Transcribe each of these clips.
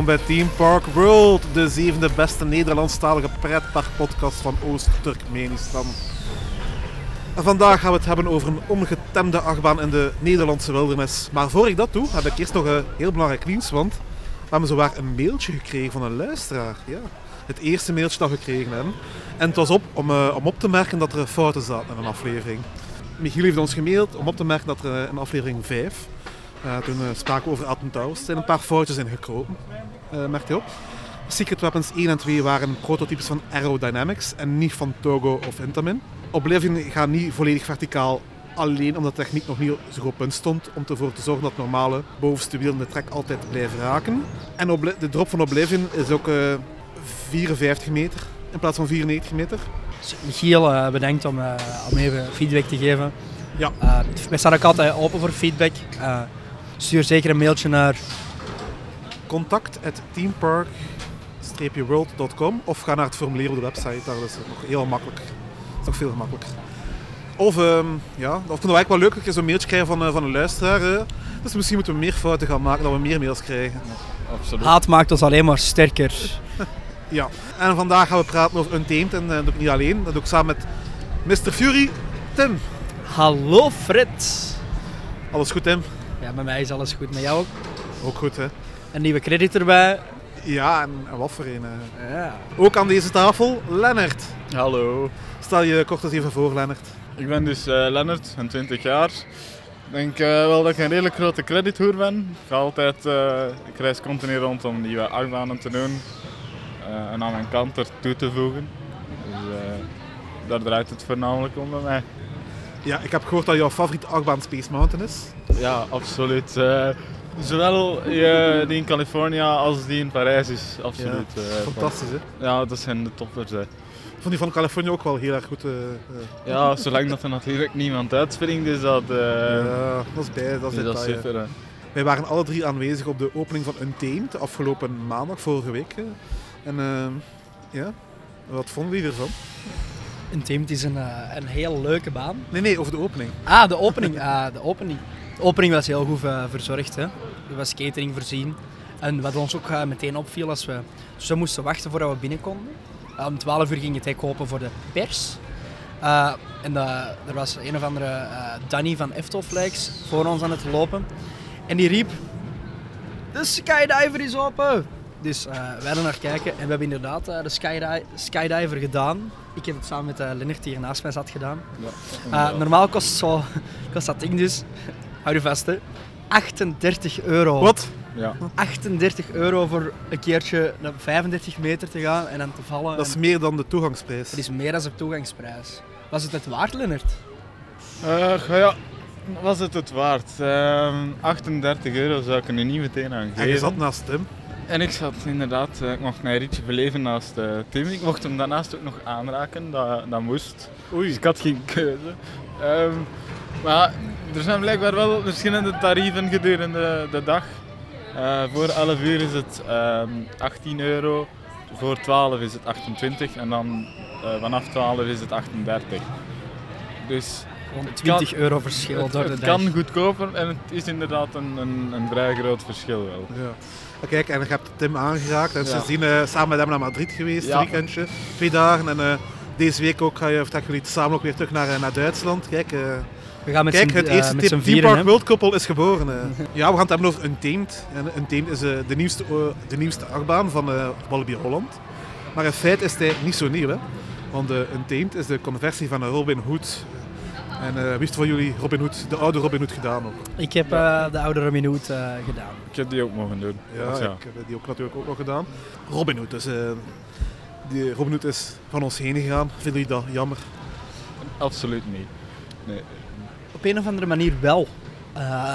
Welkom bij Team Park World, de zevende beste Nederlandstalige pretparkpodcast van Oost-Turkmenistan. En vandaag gaan we het hebben over een ongetemde achtbaan in de Nederlandse wildernis. Maar voor ik dat doe, heb ik eerst nog een heel belangrijk nieuws, want we hebben zowaar een mailtje gekregen van een luisteraar. Ja, het eerste mailtje dat we gekregen hebben. En het was op om, eh, om op te merken dat er fouten zaten in een aflevering. Michiel heeft ons gemaild om op te merken dat er eh, in aflevering 5 uh, toen uh, spraken we over Alton Towers. Er zijn een paar foutjes in gekropen, uh, merk je op. Secret Weapons 1 en 2 waren prototypes van Aerodynamics en niet van Togo of Intamin. Oblivion gaat niet volledig verticaal, alleen omdat de techniek nog niet zo op punt stond om ervoor te zorgen dat normale bovenste wielen de trek altijd blijven raken. En de drop van Oblivion is ook 54 meter in plaats van 94 meter. Michiel bedenkt om, om even feedback te geven. Ja. wij staan ook altijd open voor feedback. Stuur zeker een mailtje naar contact.teampark-world.com of ga naar het formulier op de website. Daar is het nog heel makkelijk. Dat is nog veel gemakkelijker. Of, um, ja, vinden we eigenlijk wel leuk dat je zo'n mailtje krijgt van, uh, van een luisteraar. Uh. Dus misschien moeten we meer fouten gaan maken, dat we meer mails krijgen. Ja, absoluut. Haat maakt ons alleen maar sterker. ja, en vandaag gaan we praten over Untamed en uh, dat doe ik niet alleen. Dat doe ik samen met Mr. Fury, Tim. Hallo Fred. Alles goed Tim? Ja, met mij is alles goed. Met jou ook? Ook goed, hè. Een nieuwe credit erbij. Ja, en, en wat voor een. Ja. Ook aan deze tafel, Lennart. Hallo. Stel je kort eens even voor, Lennart. Ik ben dus uh, Lennart, ben 20 jaar. Ik denk uh, wel dat ik een redelijk grote credithoer ben. Ik, ga altijd, uh, ik reis continu rond om nieuwe achtbanen te doen en aan mijn kant er toe te voegen. Dus daar draait het voornamelijk om bij mij. Ja, ik heb gehoord dat jouw favoriete achtbaan Space Mountain is. Ja, absoluut. Uh, zowel uh, die in Californië als die in Parijs is absoluut. Ja, uh, fantastisch, hè? Ja, dat zijn de toppers. Hè. Ik vond die van Californië ook wel heel erg goed. ja, zolang dat er natuurlijk niemand uitspringt, is dat. ja, dat is bij, dat is, is dat super. Hè. Wij waren alle drie aanwezig op de opening van Untamed afgelopen maandag, vorige week. En ja, wat vonden jullie ervan? Untamed is een, uh, een heel leuke baan. Nee, nee, over de opening. Ah, de opening. uh, de opening. De opening was heel goed uh, verzorgd. Hè. Er was catering voorzien. En wat ons ook meteen opviel als we zo moesten wachten voordat we binnen konden. om 12 uur ging het hek open voor de pers. en er was een of andere Danny van Eftolflex voor ons aan het lopen. En die riep... De skydiver is open! Dus uh, wij hadden naar kijken en we hebben inderdaad de skydi skydiver gedaan. Ik heb het samen met uh, Lennart die hier naast mij zat gedaan. Ja, normaal kost, zo, kost dat ding dus, hou je vast hè, 38 euro. Wat? Ja. 38 euro voor een keertje naar 35 meter te gaan en dan te vallen. Dat is meer dan de toegangsprijs. Dat is meer dan de toegangsprijs. Was het het waard, Lennart? ja, was het het waard? 38 euro zou ik er nu niet meteen aan geven. En je zat naast Tim. En ik zat inderdaad, ik mocht mijn ritje beleven naast uh, Tim. Ik mocht hem daarnaast ook nog aanraken, dat, dat moest. Oei. Dus ik had geen keuze. Um, maar er zijn blijkbaar wel verschillende tarieven gedurende de dag. Uh, voor 11 uur is het um, 18 euro, voor 12 is het 28 en dan uh, vanaf 12 is het 38. Dus 20 euro verschil het, door de het dag. kan goedkoper en het is inderdaad een, een, een vrij groot verschil wel. Ja. Kijk, en je hebt Tim aangeraakt en ja. zien uh, samen met hem naar Madrid geweest, ja. weekendje, twee dagen. En uh, deze week ook ga je, of jullie samen ook weer terug naar, naar Duitsland. Kijk, uh, we gaan met kijk het uh, eerste met Team vieren, Park World Couple is geboren. ja, we gaan het hebben over Untamed. En Untamed is de, nieuwste, de nieuwste achtbaan van Walibi Holland. Maar in feite is hij niet zo nieuw, hè. Want Untamed is de conversie van een Robin Hood en uh, wie heeft van jullie Robin Hood, de oude Robin Hood gedaan ook? Ik heb uh, de oude Robin Hood uh, gedaan. Ik heb die ook mogen doen. Ja, ja, ik heb die ook natuurlijk ook nog gedaan. Robin Hood, dus die Robin Hood is van ons heen gegaan. Vinden jullie dat jammer? Absoluut niet. Nee. Op een of andere manier wel. Uh,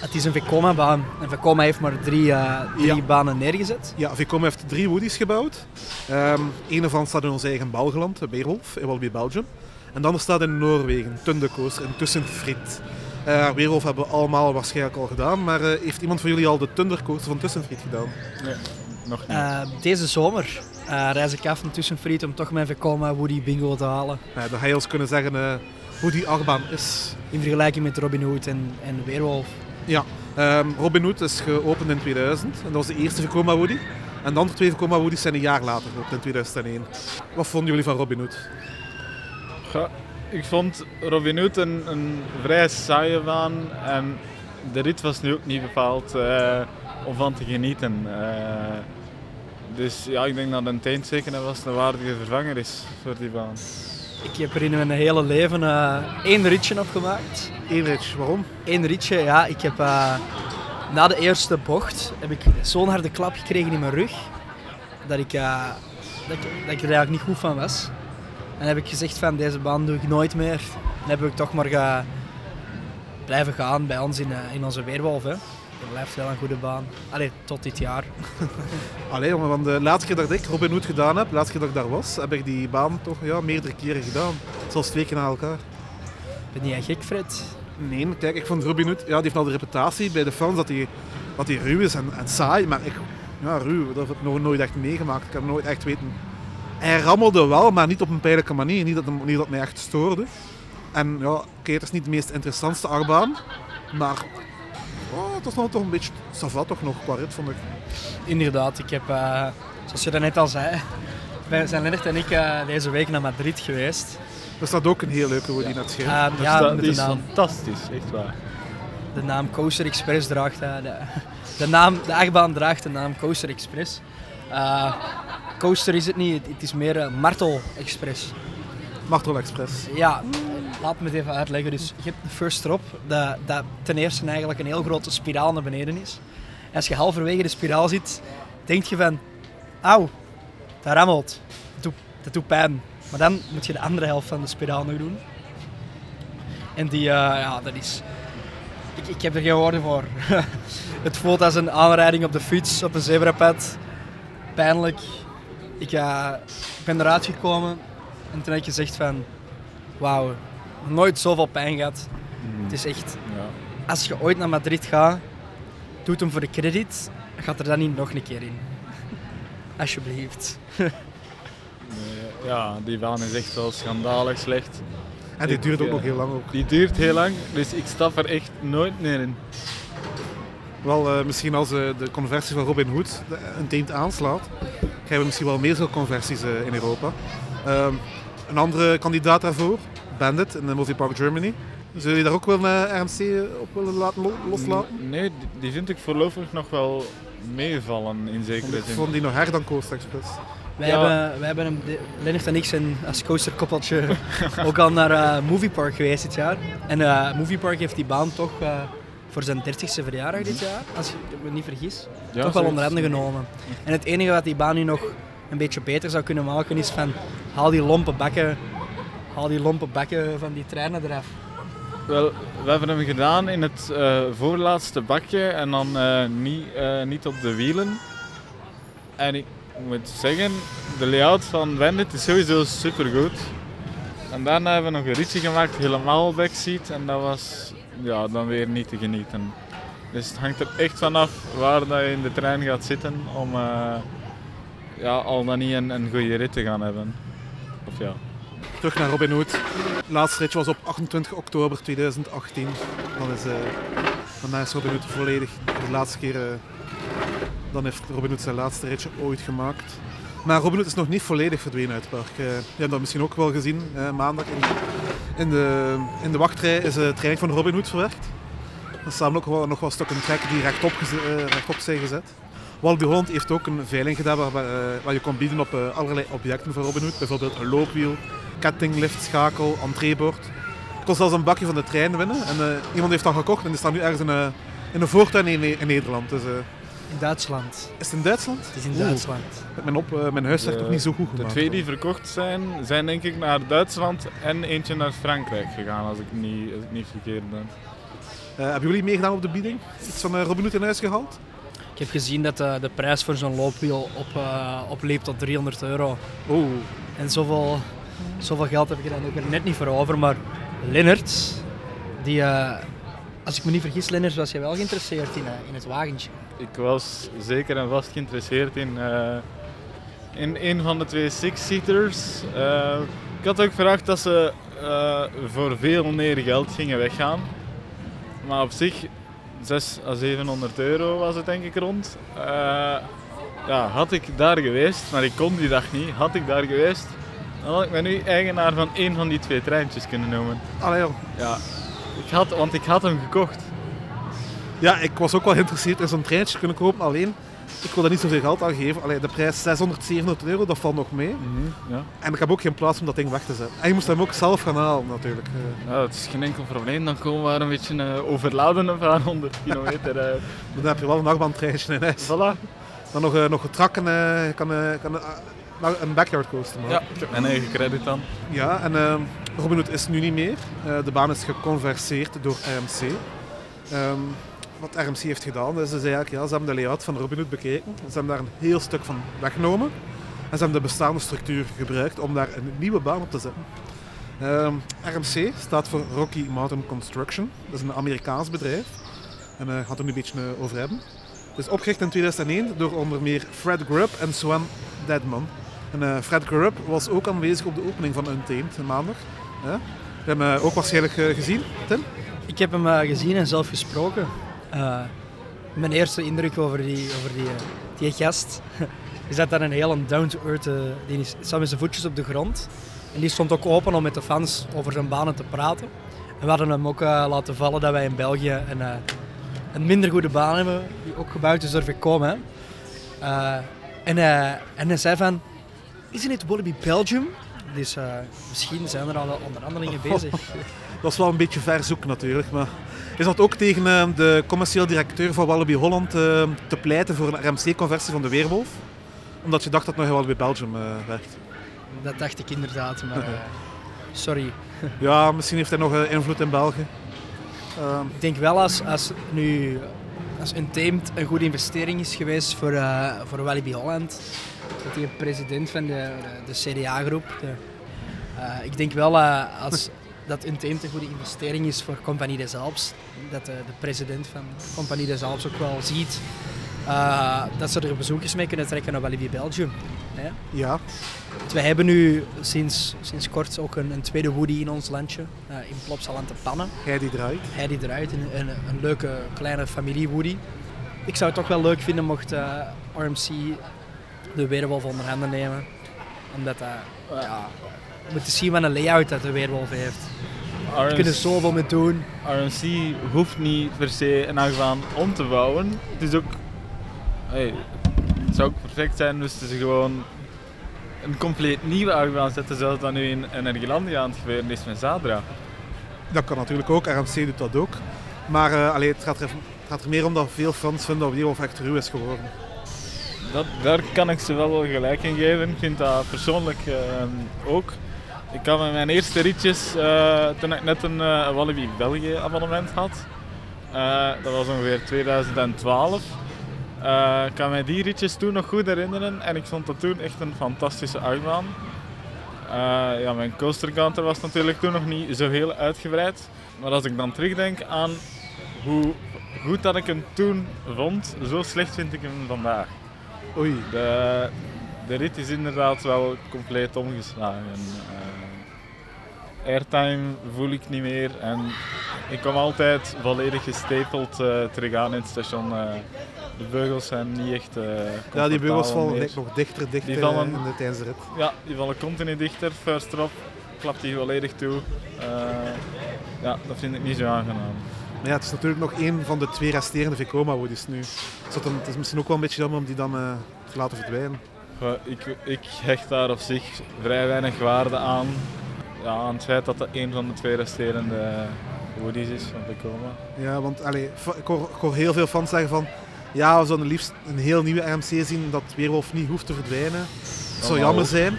het is een Vekoma-baan. En Vekoma heeft maar drie, uh, drie Ja. banen neergezet. Ja, Vekoma heeft drie Woody's gebouwd. Ehm een ervan staat in ons eigen Belgeland, Weerwolf, in Walby, Belgium. En de andere staat in Noorwegen, Tundecoaster, in Tussenfried. Eh Weerwolf hebben we allemaal waarschijnlijk al gedaan, maar eh, heeft iemand van jullie al de Tundercoaster van Tussenfried gedaan? nee, nog niet. Uh, deze zomer uh, reis ik af naar Tussenfried om toch mijn Vekoma Woody Bingo te halen. Dan ga je ons kunnen zeggen eh, hoe die achtbaan is. In vergelijking met Robin Hood en, en Weerwolf. Ja, ehm, Robin Hood is geopend in 2000 en dat was de eerste Vekoma Woody. En de andere twee Vekoma Woody's zijn een jaar later geopend in 2001. Wat vonden jullie van Robin Hood? Ja, ik vond Robin Hood een, een vrij saaie baan en de rit was nu ook niet bepaald eh, om van te genieten. Eh, dus ja, ik denk dat een zeker was een waardige vervanger is voor die baan. Ik heb er in mijn hele leven uh, één ritje op gemaakt. Eén ritje, waarom? Eén ritje, ja. Ik heb uh, na de eerste bocht heb ik zo'n harde klap gekregen in mijn rug dat ik, uh, dat ik, dat ik er eigenlijk niet goed van was. En heb ik gezegd van deze baan doe ik nooit meer. En heb ik toch maar ga blijven gaan bij ons in, uh, in onze Weerwolf. Hè. Dat blijft wel een goede baan. Allee, tot dit jaar. Allee, jongen, want de laatste keer dat ik Robin Hood gedaan heb, de laatste keer dat ik daar was, heb ik die baan toch ja, meerdere keren gedaan. Zelfs twee keer na elkaar. Ben jij gek, Fred? Nee, kijk, ik vond Robin Hood, ja, die heeft al de reputatie bij de fans dat hij, dat hij ruw is en, en saai, maar ik, ja, ruw, dat heb ik nog nooit echt meegemaakt. Ik heb nooit echt weten. Hij rammelde wel, maar niet op een pijnlijke manier, niet dat, niet dat mij echt stoorde. En ja, oké, het is niet de meest interessantste achtbaan, maar oh, het was nog toch een beetje savat toch nog qua rit, vond ik. Inderdaad, ik heb, uh, zoals je net al zei, wij zijn Lennart en ik uh, deze week naar Madrid geweest. Er staat ook een heel leuke hoe die net schrijft. Uh, ja, dat, is naam, fantastisch, echt waar. de naam Coaster Express draagt, uh, de, de, naam, de achtbaan draagt de naam Coaster Express. Coaster is het niet, het, het is meer uh, Martel Express. Martel Express. Ja, laat me het even uitleggen. Dus je hebt de first drop, dat, dat ten eerste eigenlijk een heel grote spiraal naar beneden is. En als je halverwege de spiraal zit, denk je van, auw, dat rammelt, dat doet, dat doet pijn. Maar dan moet je de andere helft van de spiraal nog doen. En die, uh, ja, dat is... Ik, ik heb er geen woorden voor. het voelt als een aanrijding op de fiets, op een zebrapad. Pijnlijk. Ik, uh, ben eruit gekomen en toen heb ik gezegd van... Wauw, nooit zoveel pijn gehad. Mm. Het is echt... Ja. Als je ooit naar Madrid gaat, doe hem voor de credit. Gaat er dan niet nog een keer in. Alsjeblieft. Nee, ja, die baan is echt wel schandalig slecht. En die Ik, duurt ook ja. nog heel lang ook. Die duurt heel lang, dus ik stap er echt nooit meer in. Wel, uh, misschien als uh, de conversie van Robin Hood een teent aanslaat, krijgen we misschien wel meer zo'n conversies uh, in Europa. Um, een andere kandidaat daarvoor, Bandit in de Multipark Germany. Zullen jullie daar ook wel een RMC op willen laten lo loslaten? Nee, die, vind ik voorlopig nog wel meevallen in zekere Ik zin. vond die nog harder dan Coast Express. Wij, Ja. hebben, wij hebben hem, Lennart en ik zijn als coasterkoppeltje ook al naar eh Movie Park geweest dit jaar. En eh Movie Park heeft die baan toch eh, voor zijn 30ste verjaardag dit jaar, als ik me niet vergis, Ja, toch wel onder zoiets. handen genomen. En het enige wat die baan nu nog een beetje beter zou kunnen maken is van haal die lompe bakken, haal die lompe bakken van die treinen eraf. Wel, we hebben hem gedaan in het eh, voorlaatste bakje en dan eh, niet, eh, niet op de wielen. En ik moet zeggen, de layout van Bandit is sowieso supergoed. En daarna hebben we nog een ritje gemaakt, helemaal backseat. En dat was ja, dan weer niet te genieten. Dus het hangt er echt vanaf waar dat je in de trein gaat zitten om eh, ja, al dan niet een, een goede rit te gaan hebben. Of ja. Terug naar Robin Hood. Laatste ritje was op 28 oktober 2018. Dan is, uh, is Robin Hood volledig de laatste keer. Uh, dan heeft Robin Hood zijn laatste ritje ooit gemaakt. Maar Robin Hood is nog niet volledig verdwenen uit het park. Uh, je hebt dat misschien ook wel gezien. maandag in, in, de, in de wachtrij is het trein van Robin Hood verwerkt. Er staan ook wel, nog wat stukken trek die rechtop, rechtop zijn gezet. Walibi Holland heeft ook een veiling gedaan waar, je kon bieden op allerlei objecten van Robin Hood. Bijvoorbeeld een loopwiel, kettinglift, schakel, entreebord. Je kon zelfs een bakje van de trein winnen. En iemand heeft dat gekocht en die staat nu ergens in, in een voortuin in, in Nederland. Dus In Duitsland. Is het in Duitsland? Het is in Oeh, Duitsland. Mijn, op, eh, mijn huiswerk De- nog niet zo goed De gemaakt. twee die verkocht zijn, zijn denk ik naar Duitsland en eentje naar Frankrijk gegaan, als ik niet, als ik niet verkeerd ben. Eh, hebben jullie meegedaan op de bieding? Iets van eh, Robin Hood in huis gehaald? Ik heb gezien dat de, de prijs voor zo'n loopwiel op, eh, opliep tot 300 euro. Oh, En zoveel, zoveel geld heb ik er dan ook er net niet voor over. Maar Lennart, die, eh, als ik me niet vergis, Lennart, was je wel geïnteresseerd in, in het wagentje. Ik was zeker en vast geïnteresseerd in, eh, in een van de twee six-seaters. Eh, ik had ook verwacht dat ze eh, voor veel meer geld gingen weggaan. Maar op zich, 600 à 700 euro was het denk ik rond. Ja, had ik daar geweest, maar ik kon die dag niet, had ik daar geweest, dan had ik me nu eigenaar van één van die twee treintjes kunnen noemen. allee joh. Ja, ik had, want ik had hem gekocht. Ja, ik was ook wel geïnteresseerd in zo'n treintje kunnen kopen. Alleen, ik wil daar niet zoveel geld aan geven. Allee, de prijs 600, 700 euro, dat valt nog mee. Ja. En ik heb ook geen plaats om dat ding weg te zetten. En je moest hem ook zelf gaan halen natuurlijk. Eh, Ja, het is geen enkel probleem. Dan komen we een beetje uh, overladen aan 100 kilometer. eh. maar dan heb je wel een achtbaantreintje in huis. voilà. Dan nog, eh, nog getrakken, eh, kan, eh, kan eh, een backyard coaster maken. Ja, ik heb mijn eigen credit dan. Ja, en uh, Robin Hood is nu niet meer. Uh, de baan is geconverseerd door RMC. Um, wat RMC heeft gedaan, is dus eigenlijk, ja, ze hebben de layout van Robin Hood bekeken. Ze hebben daar een heel stuk van weggenomen. En ze hebben de bestaande structuur gebruikt om daar een nieuwe baan op te zetten. Um, RMC staat voor Rocky Mountain Construction. Dat is een Amerikaans bedrijf. En daar uh, gaat er nu een beetje uh, over hebben. Het is opgericht in 2001 door onder meer Fred Grubb en Swan Deadman. En uh, Fred Grubb was ook aanwezig op de opening van Untamed maandag. Ja? We hebben hem ook waarschijnlijk gezien, Tim? Ik heb hem gezien en zelf gesproken. Uh, mijn eerste indruk over die, over die, uh, die gast is dat dat een heel down-to-earth... die is, staat met zijn voetjes op de grond. En die stond ook open om met de fans over zijn banen te praten. En we hadden hem ook laten vallen dat wij in België een, een minder goede baan hebben, die ook gebouwd is door Vekome. en, en hij zei van... Isn't it Wallaby Belgium? Dus misschien zijn er al onderhandelingen bezig. Dat is wel een beetje ver zoek natuurlijk. Maar is dat ook tegen uh, de commercieel directeur van Wallaby Holland uh, te pleiten voor een RMC-conversie van de Weerwolf? Omdat je dacht dat het nog Wallaby Belgium uh, werkt. Dat dacht ik inderdaad, maar sorry. ja, misschien heeft hij nog invloed in België. Uh, ik denk wel als, als nu als Untamed een goede investering is geweest voor, uh, voor Wallaby Holland, dat hij president van de, de, de CDA-groep. uh, ik denk wel als dat Untamed een goede investering is voor Compagnie des Alpes. Dat de, de president van Compagnie des Alpes ook wel ziet uh, dat ze er bezoekers mee kunnen trekken naar Walibi Belgium. Ja. ja. Dus wij hebben nu sinds, sinds kort ook een, een tweede Woody in ons landje, uh, in Plopsaland te Pannen. Hij die draait. Hij die draait, een, een, een leuke kleine familie Woody. Ik zou het toch wel leuk vinden mocht uh, RMC de Weerwolf onder handen nemen. Omdat dat, ja, we moeten zien wat een layout dat de Weerwolf heeft. RMC, We kunnen zoveel mee doen. RMC hoeft niet per se een achtbaan om te bouwen. Het is ook... Hey, het zou ook perfect zijn moesten ze gewoon een compleet nieuwe achtbaan zetten, zoals dat nu in Energielandia aan het gebeuren is met Zadra. Dat kan natuurlijk ook, RMC doet dat ook. Maar uh, allee, het, gaat er, het gaat er meer om dat veel fans vinden dat Weerwolf echt ruw is geworden. Dat, daar kan ik ze wel wel gelijk in geven. Ik vind dat persoonlijk uh, ook. Ik had met mijn eerste ritjes, uh, toen ik net een uh, Wallaby België abonnement had, uh, dat was ongeveer 2012. ik kan mij die ritjes toen nog goed herinneren en ik vond dat toen echt een fantastische achtbaan. ja, mijn coastercounter was natuurlijk toen nog niet zo heel uitgebreid. Maar als ik dan terugdenk aan hoe goed dat ik hem toen vond, zo slecht vind ik hem vandaag. Oei. De, de rit is inderdaad wel compleet omgeslagen. Uh, airtime voel ik niet meer en ik kom altijd volledig gestapeld uh, terug aan in het station. Uh, de beugels zijn niet echt. ja, die beugels vallen meer. nog dichter, dichter die vallen, in de, tijdens de rit. Ja, die vallen continu dichter. First drop klapt die volledig toe. ja, dat vind ik niet zo aangenaam. Maar ja, het is natuurlijk nog één van de twee resterende Vekoma-woodies nu. Dus het is misschien ook wel een beetje jammer om die dan te laten verdwijnen. Ik, ik hecht daar op zich vrij weinig waarde aan. Ja, aan het feit dat dat een van de twee resterende woodies is van Vekoma. Ja, want allee, ik, hoor, ik hoor heel veel fans zeggen van... Ja, we zouden liefst een heel nieuwe RMC zien dat Weerwolf niet hoeft te verdwijnen. Het zou jammer zijn.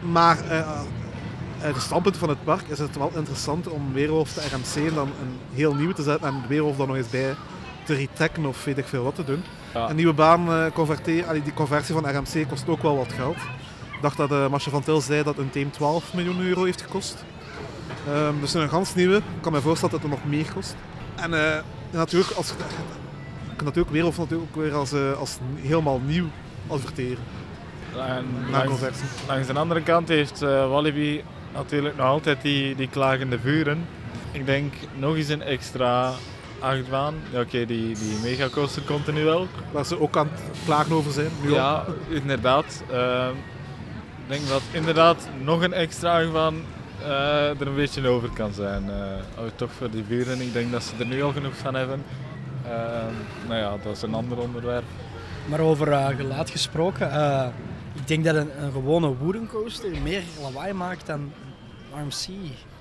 Maar eh, uit het standpunt van het park is het wel interessant om Weerwolf te RMC en dan een heel nieuw te zetten en Weerwolf dan nog eens bij te retekken of weet ik veel wat te doen. Ja. Een nieuwe baan eh converteren, die conversie van RMC kost ook wel wat geld. Ik dacht dat uh, Marcia van Til zei dat een team 12 miljoen euro heeft gekost. Ehm, dus een gans nieuwe. Ik kan me voorstellen dat het nog meer kost. En eh, natuurlijk, als, je kan natuurlijk Weerwolf natuurlijk ook weer als, eh, als helemaal nieuw adverteren. En Na langs, de andere kant heeft Walibi natuurlijk nog altijd die, die klagende vuren. Ik denk nog eens een extra achtbaan. Ja, Oké, die, die megacoaster komt er nu wel. Waar ze ook aan het klagen over zijn. Nu al. Ja, inderdaad. Ehm, denk dat inderdaad nog een extra achtbaan eh, er een beetje over kan zijn. eh, oh, toch voor die vuren. Ik denk dat ze er nu al genoeg van hebben. Ehm, nou ja, dat is een ander onderwerp. Maar over eh, geluid gesproken, eh, ik denk dat een, een gewone wooden coaster meer lawaai maakt dan RMC.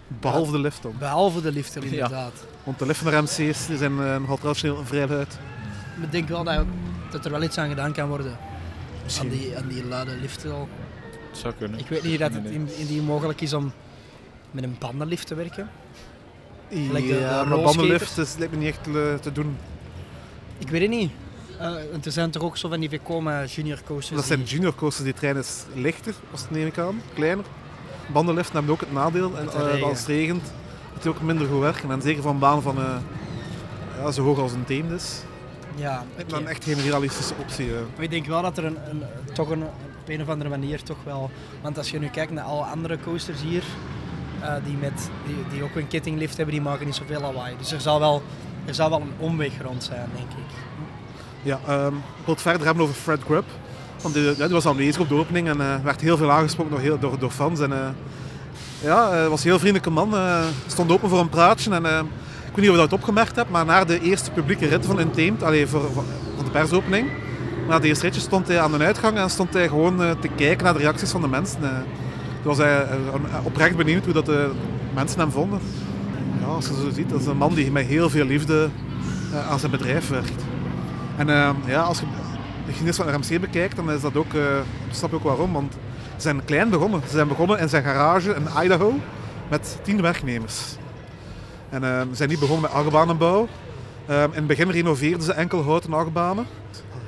Behalve de lift dan. Behalve de liften inderdaad. Want de lift van de RMC's die zijn uh, nogal traditioneel vrij luid. Maar ik denk wel dat, dat er wel iets aan gedaan kan worden. Aan Misschien. die, aan die luide liften al. Het zou kunnen. Ik weet niet dat het in, in die mogelijk is om met een bandenlift te werken. De- de Ja, maar bandenlift is, lijkt me niet echt eh, te doen. Ik weet het niet. Eh, want er zijn toch ook zo van die Vekoma junior coasters. Dat zijn die- junior coasters, die trein is lichter, als het neem ik aan, kleiner. Bandenliften hebben ook het nadeel, en, eh, als het regent, die ook minder goed werken. En zeker van een baan van eh, ja, zo hoog als een team is. Ja, me dan echt geen realistische optie. Maar ik denk wel dat er een, een, toch een, op een of andere manier toch wel... Want als je nu kijkt naar alle andere coasters hier, eh, die, met, die, die ook een kettinglift hebben, die maken niet zoveel lawaai. Dus er zal wel, er zal wel een omweg rond zijn, denk ik. Ja, ehm, ik wil het verder hebben over Fred Grubb. Want die, die was aanwezig op de opening en eh, werd heel veel aangesproken door, door, door fans. En, eh, ja, was een heel vriendelijke man. stond open voor een praatje. En, eh, ik weet niet of je dat opgemerkt hebt, maar na de eerste publieke rit van Untamed, allee, voor, voor, voor de persopening, na de eerste stond hij aan de uitgang en stond hij gewoon eh, te kijken naar de reacties van de mensen. eh. Toen was hij eh, oprecht benieuwd hoe dat de mensen hem vonden. Ja, als je zo ziet, dat is een man die met heel veel liefde aan zijn bedrijf werkt. En ja, als je de geschiedenis van RMC bekijkt, dan is dat ook, snap je ook waarom. Want ze zijn klein begonnen. Ze zijn begonnen in zijn garage in Idaho met tien werknemers. En ze zijn niet begonnen met achtbanenbouw. Eh, in het begin renoveerden ze enkel houten achtbanen.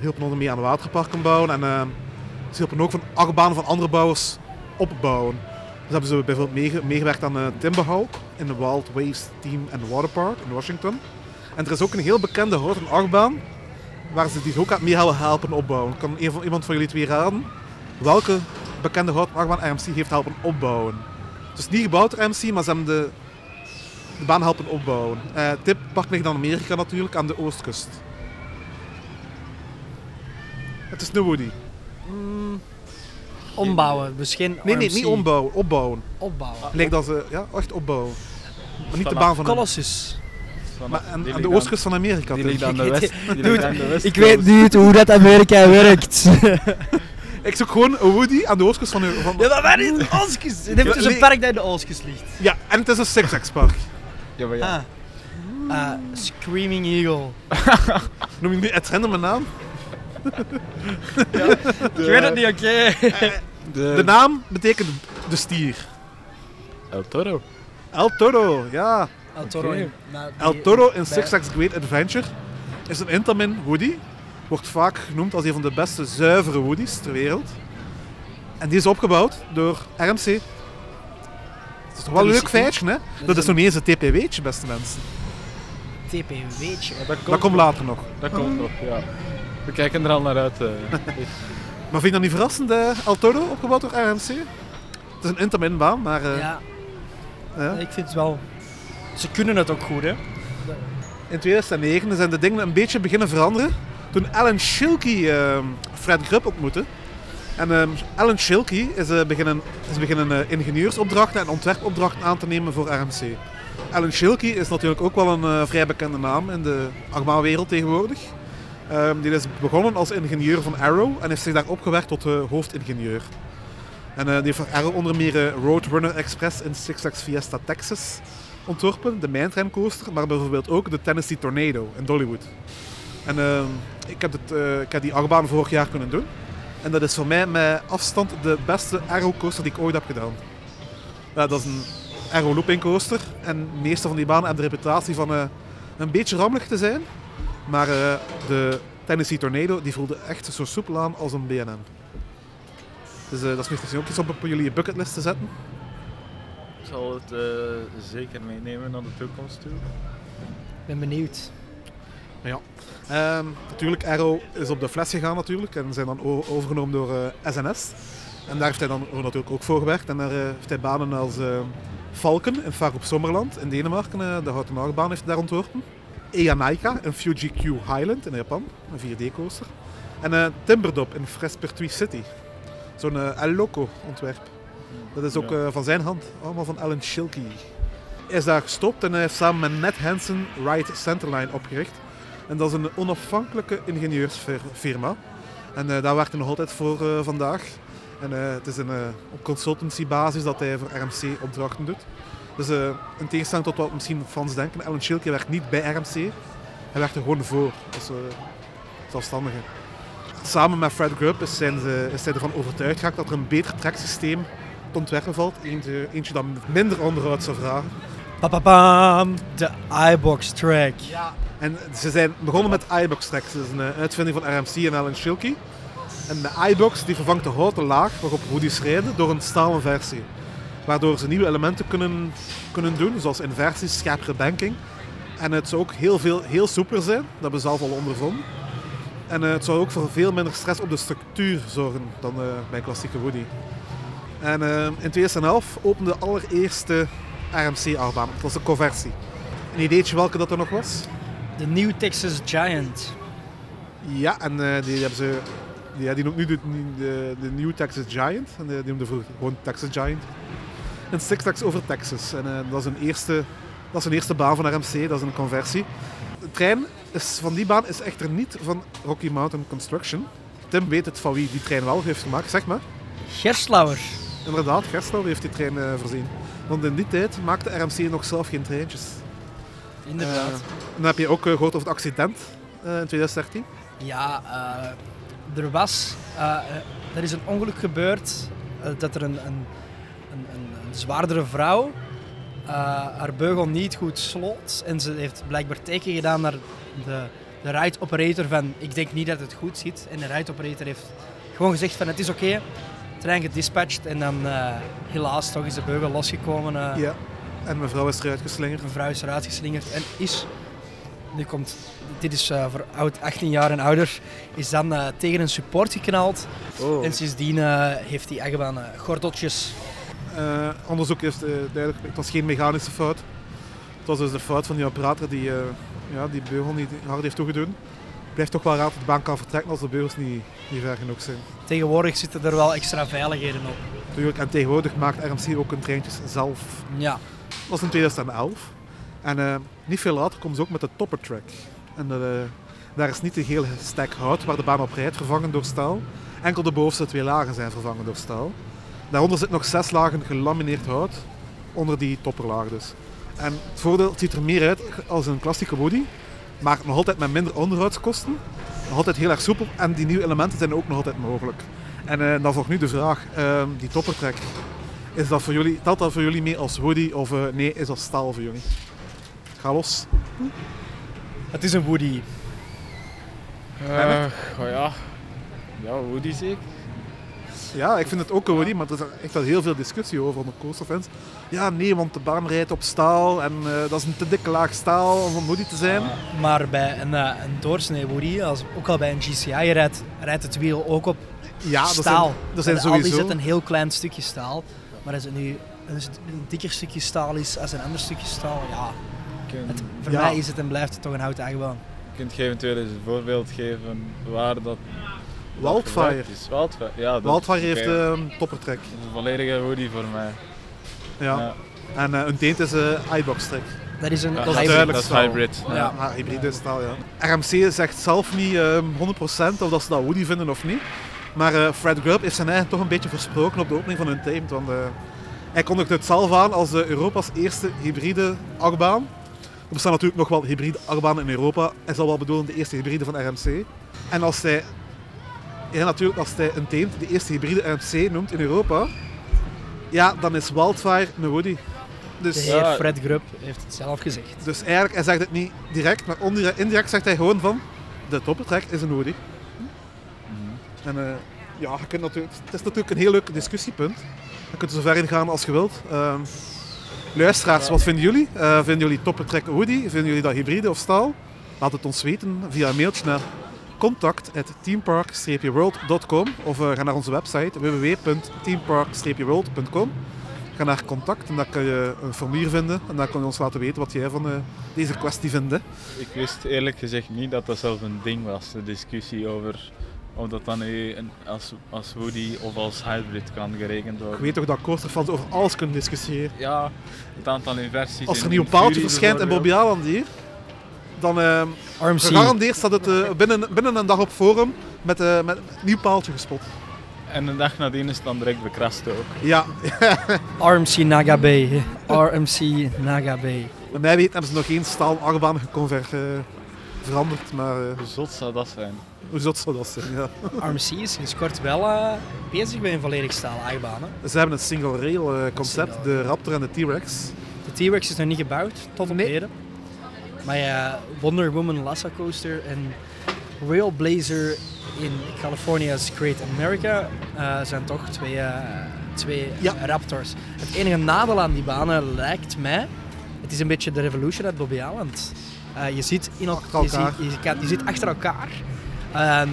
Ze hielpen onder meer aan waterparken bouwen en eh, ze hielpen ook van achtbanen van andere bouwers opbouwen. Dus hebben ze bijvoorbeeld meege- meegewerkt aan uh, Timberhawk in de Wild Waste Team and Waterpark in Washington. En er is ook een heel bekende houten achtbaan waar ze die ook aan mee hebben helpen opbouwen. Kan iemand van jullie twee raden welke bekende houten achtbaan RMC heeft helpen opbouwen? Is niet gebouwd door RMC, maar ze hebben de, de baan helpen opbouwen. Eh tip, park ligt in Amerika natuurlijk, aan de oostkust. Het is een Woody. Ombouwen, dus geen Nee, nee, RMC. niet ombouwen, opbouwen. Opbouwen. Lijkt dat ze, ja, echt opbouwen. Maar niet de baan van een- Colossus. Maar aan, de oostkust van Amerika. Die toch? ligt aan de Ik weet west. Die Dude, ligt aan de west Ik weet niet hoe dat Amerika werkt. Ik zoek gewoon een Woody aan de oostkust van... van ja, maar waar is de Oostkust? Het heeft dus een park dat in de Oostkust ligt. ja, en het is een Six park. Ja, maar ja. Ah. Ah, Screaming Eagle. Noem je nu het random een naam? Ik weet het niet, oké. De naam betekent de stier. El Toro. El Toro, ja. El Toro. Nou, die- El Toro in Six Flags Great Adventure is een Intamin Woody. Wordt vaak genoemd als een van de beste zuivere Woodies ter wereld. En die is opgebouwd door RMC. Dat is toch wel een leuk feitje, hè? Dat is nog niet eens een TPW'tje, beste mensen. TPW'tje. Dat komt, Dat komt later nog. Dat komt nog, ja. We kijken er al naar uit. eh. Maar vind je dat niet verrassend, eh, El Toro, opgebouwd door RMC? Het is een Intamin-baan, maar... eh, Ja, ja. ik vind het wel... Ze kunnen het ook goed, hè. In 2009 zijn de dingen een beetje beginnen veranderen. Toen Alan Schilke ehm, Fred Grubb ontmoette. En ehm, Alan Schilke is, eh, beginnen, is beginnen eh, ingenieursopdrachten en ontwerpopdrachten aan te nemen voor RMC. Alan Schilke is natuurlijk ook wel een eh, vrij bekende naam in de achtbaanwereld tegenwoordig. Ehm, die is begonnen als ingenieur van Arrow en heeft zich daar opgewerkt tot eh, hoofdingenieur. En eh, die heeft voor Arrow onder meer eh, Roadrunner Express in Six Flags Fiesta Texas ontworpen, de mijntrencoaster, maar bijvoorbeeld ook de Tennessee Tornado in Dollywood. En ehm, ik, heb het, ik heb die achtbaan vorig jaar kunnen doen. En dat is voor mij met afstand de beste aero coaster die ik ooit heb gedaan. Dat is een aero looping coaster. En de meeste van die banen hebben de reputatie van een beetje rammelig te zijn. Maar eh, de Tennessee Tornado die voelde echt zo soepel aan als een BNM. Dus eh, dat is misschien ook iets om op jullie bucketlist te zetten. Ik zal het eh, zeker meenemen naar de toekomst toe. Ik ben benieuwd. Ehm, natuurlijk, Arrow is op de fles gegaan natuurlijk en zijn dan overgenomen door eh, SNS. En daar heeft hij dan ook natuurlijk ook voor gewerkt. En daar eh, heeft hij banen als eh, Falcon in Far op Sommerland in Denemarken, eh, de houten achtbaan heeft hij daar ontworpen. Eyanaika in Fuji Q Highland in Japan, een 4D-coaster. En eh, Timberdop in Frespertuis City, zo'n eh, El Loco ontwerp. Dat is ook Ja. eh, van zijn hand, allemaal van Alan Schilke. Hij is daar gestopt en hij heeft samen met Ned Hansen Ride Centerline opgericht. En dat is een onafhankelijke ingenieursfirma. En daar werkt hij nog altijd voor vandaag. En het is een, op consultancybasis dat hij voor RMC opdrachten doet. Dus eh, in tegenstelling tot wat misschien fans denken, Alan Schilke werkt niet bij RMC. Hij werkt er gewoon voor, als eh, zelfstandige. Samen met Fred Grubb is, zijn ze, is hij ervan overtuigd geraakt dat er een beter treksysteem te ontwerpen valt. Eentje, eentje dat minder onderhoud zou vragen. Papapam, de iBox track. En ze zijn begonnen met iBox tracks. Dat is een eh, uitvinding van RMC en Alan Schilke. En de iBox die vervangt de houten laag waarop hoodies rijden door een stalen versie. Waardoor ze nieuwe elementen kunnen, kunnen doen, zoals inversies, scherpere banking. En het zou ook heel, veel, heel soepeler zijn, dat hebben we zelf al ondervonden. En eh, het zou ook voor veel minder stress op de structuur zorgen dan eh, bij klassieke hoodie. En eh, in 2011 opende de allereerste RMC-achtbaan. Dat was een conversie. Een ideetje welke dat er nog was? De New Texas Giant. Ja, en die hebben ze. Die, ja, die noemt nu de, de, de New Texas Giant. En die, die noemde vroeger gewoon Texas Giant. En Six over Texas. En eh, dat, is een eerste, dat is een eerste baan van RMC, dat is een conversie. De trein is, van die baan is echter niet van Rocky Mountain Construction. Tim weet het van wie die trein wel heeft gemaakt, zeg maar. Gerstlauer. Inderdaad, Gerstel heeft die trein eh, voorzien. Want in die tijd maakte RMC nog zelf geen treintjes. Inderdaad. Eh, dan heb je ook eh, gehoord over het accident in 2013. Ja, er was... er is een ongeluk gebeurd dat er een, een zwaardere vrouw eh, haar beugel niet goed sloot. En ze heeft blijkbaar teken gedaan naar de, de ride operator van ik denk niet dat het goed zit. En de ride operator heeft gewoon gezegd van het is oké. Trein gedispatcht en dan eh, helaas toch is de beugel losgekomen. eh, Ja. En mevrouw is eruit geslingerd. Mevrouw is eruit geslingerd en is, nu komt, dit is voor oud 18 jaar en ouder, is dan tegen een support geknald. Oh. En sindsdien heeft die achtbaan gordeltjes. Eh, onderzoek heeft eh, duidelijk, het was geen mechanische fout. Het was dus de fout van die operator die eh, ja, die beugel niet hard heeft toegedaan. Het blijft toch wel raar dat de baan kan vertrekken als de beugels niet, niet ver genoeg zijn. Tegenwoordig zitten er wel extra veiligheden op. Natuurlijk, en tegenwoordig maakt RMC ook hun treintjes zelf. Ja, Dat was in 2011. En eh, niet veel later komen ze ook met de topper track. En eh, daar is niet de hele stek hout waar de baan op rijdt vervangen door staal. Enkel de bovenste twee lagen zijn vervangen door staal. Daaronder zit nog zes lagen gelamineerd hout, onder die topperlaag dus. En het voordeel het ziet er meer uit als een klassieke body, maar nog altijd met minder onderhoudskosten. Nog altijd heel erg soepel en die nieuwe elementen zijn ook nog altijd mogelijk. En eh, dan volgt nu de vraag, eh, die toppertrek, is dat voor jullie, telt dat voor jullie mee als hoodie of eh, nee, is dat staal voor jullie? Ga los. het is een Woody. Oh ja. Ja, Woody zeker. Ja, ik vind het ook een maar er is echt wel heel veel discussie over onder coasterfans. Ja, nee, want de baan rijdt op staal en eh, dat is een te dikke laag staal om een hoodie te zijn. Maar bij een, eh, een doorsnee als, ook al bij een GCI, rijdt, rijdt het wiel ook op Ja, staal. zijn, dat zijn Aldi sowieso... zit een heel klein stukje staal. Maar als het nu een, een dikker stukje staal is als een ander stukje staal, ja, het, voor Ja. mij is het en blijft het toch een houten achtbaan. kunt je eventueel eens een voorbeeld geven waar dat. Dat Wildfire. Is. Wildfire. Ja, dat Wildfire is heeft een toppertrek. Dat is een volledige Woody voor mij. Ja. Ja. En eh, een teent is een iBox trek. Dat is een Ja, is hybrid. duidelijk Dat is hybrid. Ja. Ja. Ja, hybride staal, ja. RMC zegt zelf niet ehm 100% of dat ze dat Woody vinden of niet. Maar eh, Fred Grubb heeft zijn eigen toch een beetje versproken op de opening van hun Want eh, hij kondigde het zelf aan als Europa's eerste hybride achtbaan. Er bestaan natuurlijk nog wel hybride achtbanen in Europa. Hij zal wel bedoelen de eerste hybride van RMC. En als hij, ja, natuurlijk, als hij een teent de eerste hybride RMC noemt in Europa, ja, dan is Wildfire een Woody. De Dus, heer Ja. Fred Grubb heeft het zelf gezegd. dus eigenlijk, hij zegt het niet direct, maar indirect zegt hij gewoon van, de toppertrek is een Woody. En eh, ja, je kunt natuurlijk, het is natuurlijk een heel leuk discussiepunt. Je kunt er zo ver in gaan als je wilt. Ehm, luisteraars, wat vinden jullie? Eh, vinden jullie toppertrek Woody? Vinden jullie dat hybride of staal? Laat het ons weten via een mailtje naar contact.teampark-world.com of eh, ga naar onze website www.teampark-world.com. Ga naar contact en daar kun je een formulier vinden en daar kun je ons laten weten wat jij van eh, deze kwestie vindt. hè. Ik wist eerlijk gezegd niet dat dat zelf een ding was, de discussie over of dat dan nu als, als Woody of als hybrid kan gerekend worden. Ik weet toch dat coasterfans over alles kunnen discussiëren. Ja, het aantal inversies. Als er een nieuw paaltje verschijnt en Bobby bijvoorbeeld. Aland hier, dan eh, RMC, gegarandeerd staat het eh, binnen, binnen een dag op forum met, eh, met een nieuw paaltje gespot. En een dag nadien is het dan direct bekrast ook. Ja, RMC Nagabe. RMC Nagabe. bij mij weten hebben ze nog geen staal achtbaan geconver- eh, veranderd, maar eh, Hoe zot zou dat zijn? hoe zot zou dat zijn? Ja. RMC is sinds kort wel eh, bezig bij een volledig staal achtbaan. Ze hebben een single rail eh, concept, Single. de Raptor en de T-Rex. De T-Rex is nog niet gebouwd, tot op Nee. heden. Maar ja, Wonder Woman Lassa Coaster en Railblazer in California's Great America eh, zijn toch twee, eh, twee Ja. Raptors. Het enige nadeel aan die banen lijkt mij, het is een beetje de Revolution uit Bobby Island. Eh, je, zit in Achter je, ziet, elkaar. je, kan- je zit achter elkaar Ehm,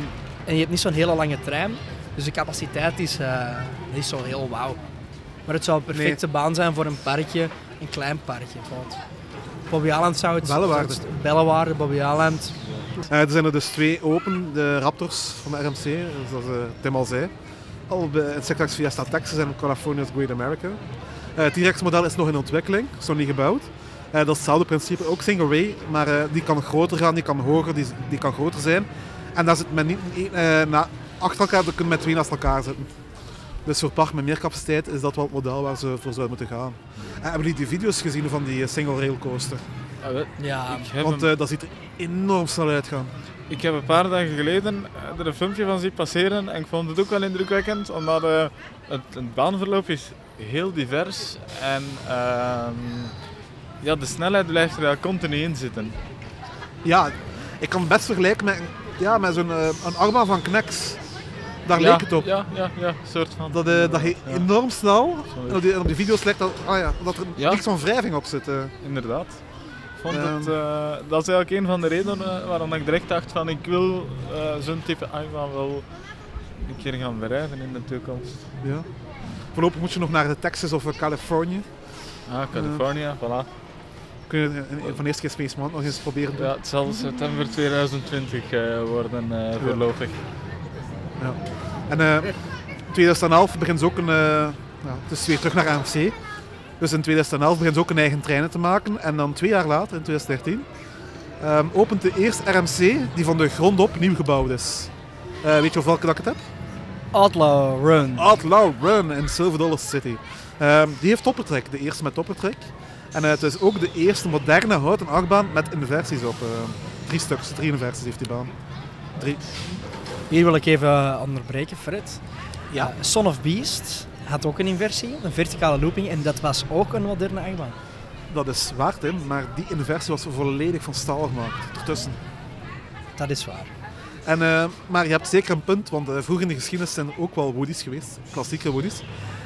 en je hebt niet zo'n hele lange trein, dus de capaciteit is eh, niet zo heel wauw. Maar het zou een perfecte baan zijn voor een parkje, een klein parkje. Bobby Island zou het... Het- Bellewaarde, Bobby Island. Eh, er zijn er dus twee open, de Raptors van de RMC, zoals eh, Tim al zei. Al bij het Sectax Fiesta Texas en California's Great America. Eh, Het T-Rex model is nog in ontwikkeling, is nog niet gebouwd. Dat is hetzelfde principe, ook single ray, maar die kan groter gaan, die kan hoger, die, die kan groter zijn. En daar zit men niet na, achter elkaar, dan kun je met twee naast elkaar zitten. Dus voor park met meer capaciteit is dat wel het model waar ze voor zouden moeten gaan. Hebben jullie die video's gezien van die eh, single rail coaster? Ja, wel, Ja, Want eh, dat ziet er enorm snel uitgaan. ik heb een paar dagen geleden eh, er een filmpje van zien passeren en ik vond het ook wel indrukwekkend, omdat eh, het, het baanverloop is heel divers en ehm, ja, de snelheid blijft er wel continu in zitten. Ja, ik kan het best vergelijken met, ja, met zo'n een achtbaan van Knex. Daar ja, leek het op. Ja, ja, ja, soort van. Dat, eh, dat je Ja. enorm snel, en op die, op die video's lijkt dat, ah ja, dat er Ja. niks van wrijving op zit. eh. Inderdaad. Vond Ehm. het, eh, dat is eigenlijk een van de redenen waarom ik direct dacht van ik wil eh, zo'n type achtbaan wel een keer gaan bereiden in de toekomst. Ja. Voorlopig moet je nog naar de Texas of Californië. Ah, California, voilà. Kun je van de eerste keer Space Mountain nog eens proberen doen. Ja, het zal september 2020 eh, worden eh, voorlopig. Ja. En eh 2011 begint ze ook een, eh ja, het is weer terug naar AMC. Dus in 2011 begint ze ook een eigen treinen te maken. En dan twee jaar later, in 2013, ehm, opent de eerste RMC die van de grond op nieuw gebouwd is. Eh, weet je welke dat ik het heb? Outlaw Run. Outlaw Run in Silver Dollar City. Ehm, die heeft toppertrek, de eerste met toppertrek. En het is ook de eerste moderne houten achtbaan met inversies op. drie stuks, drie inversies heeft die baan. Drie. Hier wil ik even onderbreken, Fred. Ja. Eh, Son of Beast had ook een inversie, een verticale looping, en dat was ook een moderne achtbaan. Dat is waar, Tim, maar die inversie was volledig van staal gemaakt. Ertussen. Dat is waar. En, eh, maar je hebt zeker een punt, want eh, vroeger in de geschiedenis zijn er ook wel woodies geweest, klassieke woodies,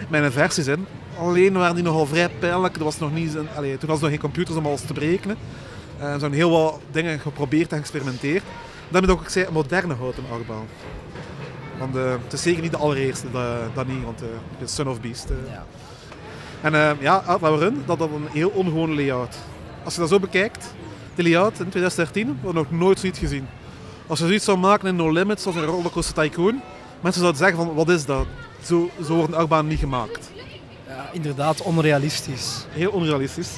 met inversies in. Alleen waren die nogal vrij pijnlijk. Er was nog niet, een- allee, toen was er nog geen computers om alles te berekenen. Eh, er zijn heel wat dingen geprobeerd en geëxperimenteerd. Dan heb je ook, ik zei, een moderne houten achtbaan. Want eh, het is zeker niet de allereerste, dat, dat niet, want eh het is Son of Beast. eh. Ja. En ja, Outlaw Run, dat had een heel ongewone layout. Als je dat zo bekijkt, de layout in 2013, we hebben nog nooit zoiets gezien. Als je zoiets zou maken in No Limits of in Rollercoaster Tycoon, mensen zouden zeggen van, wat is dat? Zo, zo worden achtbanen niet gemaakt. Ja, inderdaad, onrealistisch. Heel onrealistisch.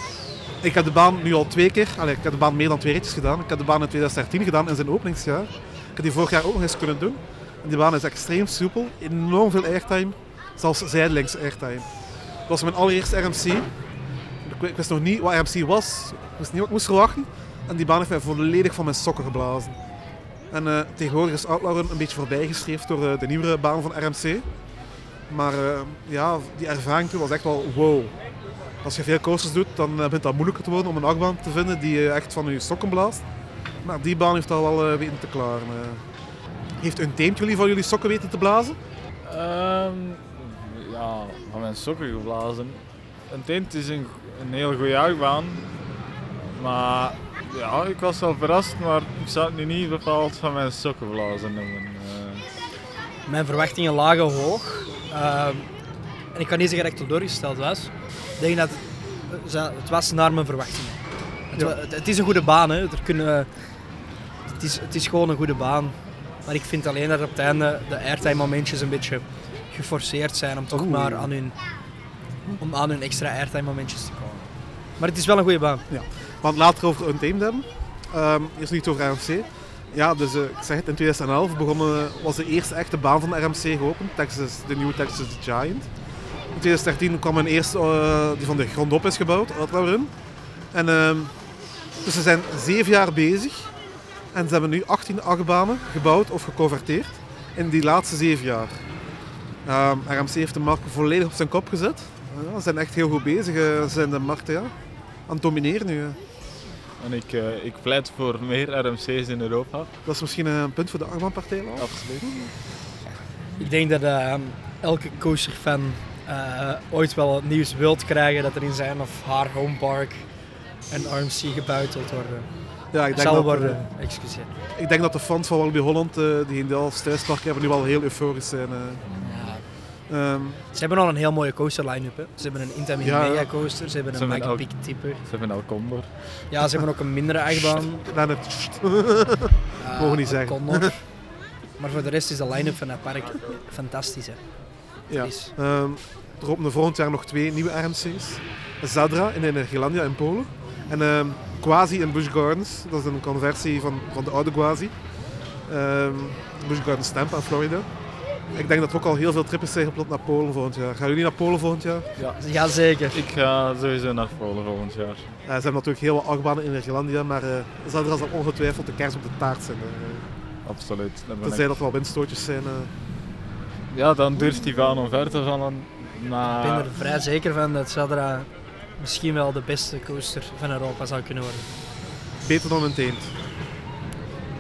Ik heb de baan nu al twee keer, allee, ik heb de baan meer dan twee ritjes gedaan. Ik heb de baan in 2013 gedaan in zijn openingsjaar. Ik heb die vorig jaar ook nog eens kunnen doen. En die baan is extreem soepel, enorm veel airtime, zelfs zijdelings airtime. Dat was mijn allereerste RMC. ik, wist nog niet wat RMC was. Ik wist niet wat ik moest verwachten. En die baan heeft mij volledig van mijn sokken geblazen. En eh, tegenwoordig is Outlaw een beetje voorbijgestreefd door eh, de nieuwere baan van RMC. Maar eh, ja, die ervaring toen was echt wel wow. Als je veel coasters doet, dan eh, begint dat moeilijker te worden om een achtbaan te vinden die je echt van je sokken blaast. Maar die baan heeft dat wel eh, weten te klaren. eh. Heeft een team jullie van jullie sokken weten te blazen? Ehm, ja, van mijn sokken geblazen. Een tent is een, een heel goede achtbaan. Maar ja, ik was wel verrast, maar ik zou het nu niet bepaald van mijn sokken blazen noemen. Eh, Mijn verwachtingen lagen hoog. Ehm, en ik kan niet zeggen dat ik teleurgesteld was. Ik denk dat het, ze- het was naar mijn verwachtingen. Het, Ja. het, het is een goede baan. Hè. Er kunnen, het, is, het is gewoon een goede baan. Maar ik vind alleen dat op het einde de airtime momentjes een beetje geforceerd zijn om toch Oeh. maar aan hun, om aan hun extra airtime momentjes te komen. Maar het is wel een goede baan. Want later over een team hebben. Ehm eerst niet over RMC. Ja, dus eh, ik zeg het, in 2011 begonnen, was de eerste echte baan van de RMC geopend. Texas, de nieuwe Texas Giant. In 2013 kwam een eerste eh, die van de grond op is gebouwd, Outlaw Run. En, ehm, dus ze zijn zeven jaar bezig. En ze hebben nu 18 achtbanen gebouwd of geconverteerd in die laatste zeven jaar. Ehm, RMC heeft de markt volledig op zijn kop gezet. Ze zijn echt heel goed bezig. eh, Ze zijn de markt ja, aan het domineren nu. en ik, eh, ik pleit voor meer RMC's in Europa. Dat is misschien een punt voor de achtbaanpartij. Lars. Absoluut. Ik denk dat ehm, elke coasterfan eh ooit wel het nieuws wilt krijgen dat er in zijn of haar homepark een RMC gebouwd zal worden. Ja, ik denk, Zal dat, worden, excuseer. ik denk dat de fans van Walibi Holland, eh, die in Delft thuispark hebben, nu wel heel euforisch zijn. eh. Ja. Ehm, Ze hebben al een heel mooie coaster line-up. Hè. Ze hebben een Intamin Ja. Mega coaster, ze hebben Ze een Mega Big Tipper. Ze hebben al Condor. Ja, ze hebben ook een mindere achtbaan. net het- Mogen niet een zeggen. Condor. Maar voor de rest is de line-up van dat park fantastisch. Hè. Ja. Is. Ehm, er openen volgend jaar nog twee nieuwe RMC's. Zadra in Energielandia in Polen. En ehm, Quasi in Busch Gardens. Dat is een conversie van, van de oude Quasi. Ehm Busch Gardens Tampa in Florida. Ik denk dat er ook al heel veel trips zijn gepland naar Polen volgend jaar. Gaan jullie naar Polen volgend jaar? Ja. Jazeker. Ik ga sowieso naar Polen volgend jaar. Ja, ze hebben natuurlijk heel wat achtbanen in Energielandia, maar eh Zadra zal ongetwijfeld de kers op de taart zijn. eh. Absoluut. Tenzij ik- dat er wel windstootjes zijn. eh. Ja, dan durft die baan omver te vallen. Maar Ik ben er vrij zeker van dat Zadra misschien wel de beste coaster van Europa zou kunnen worden. Beter dan een teent.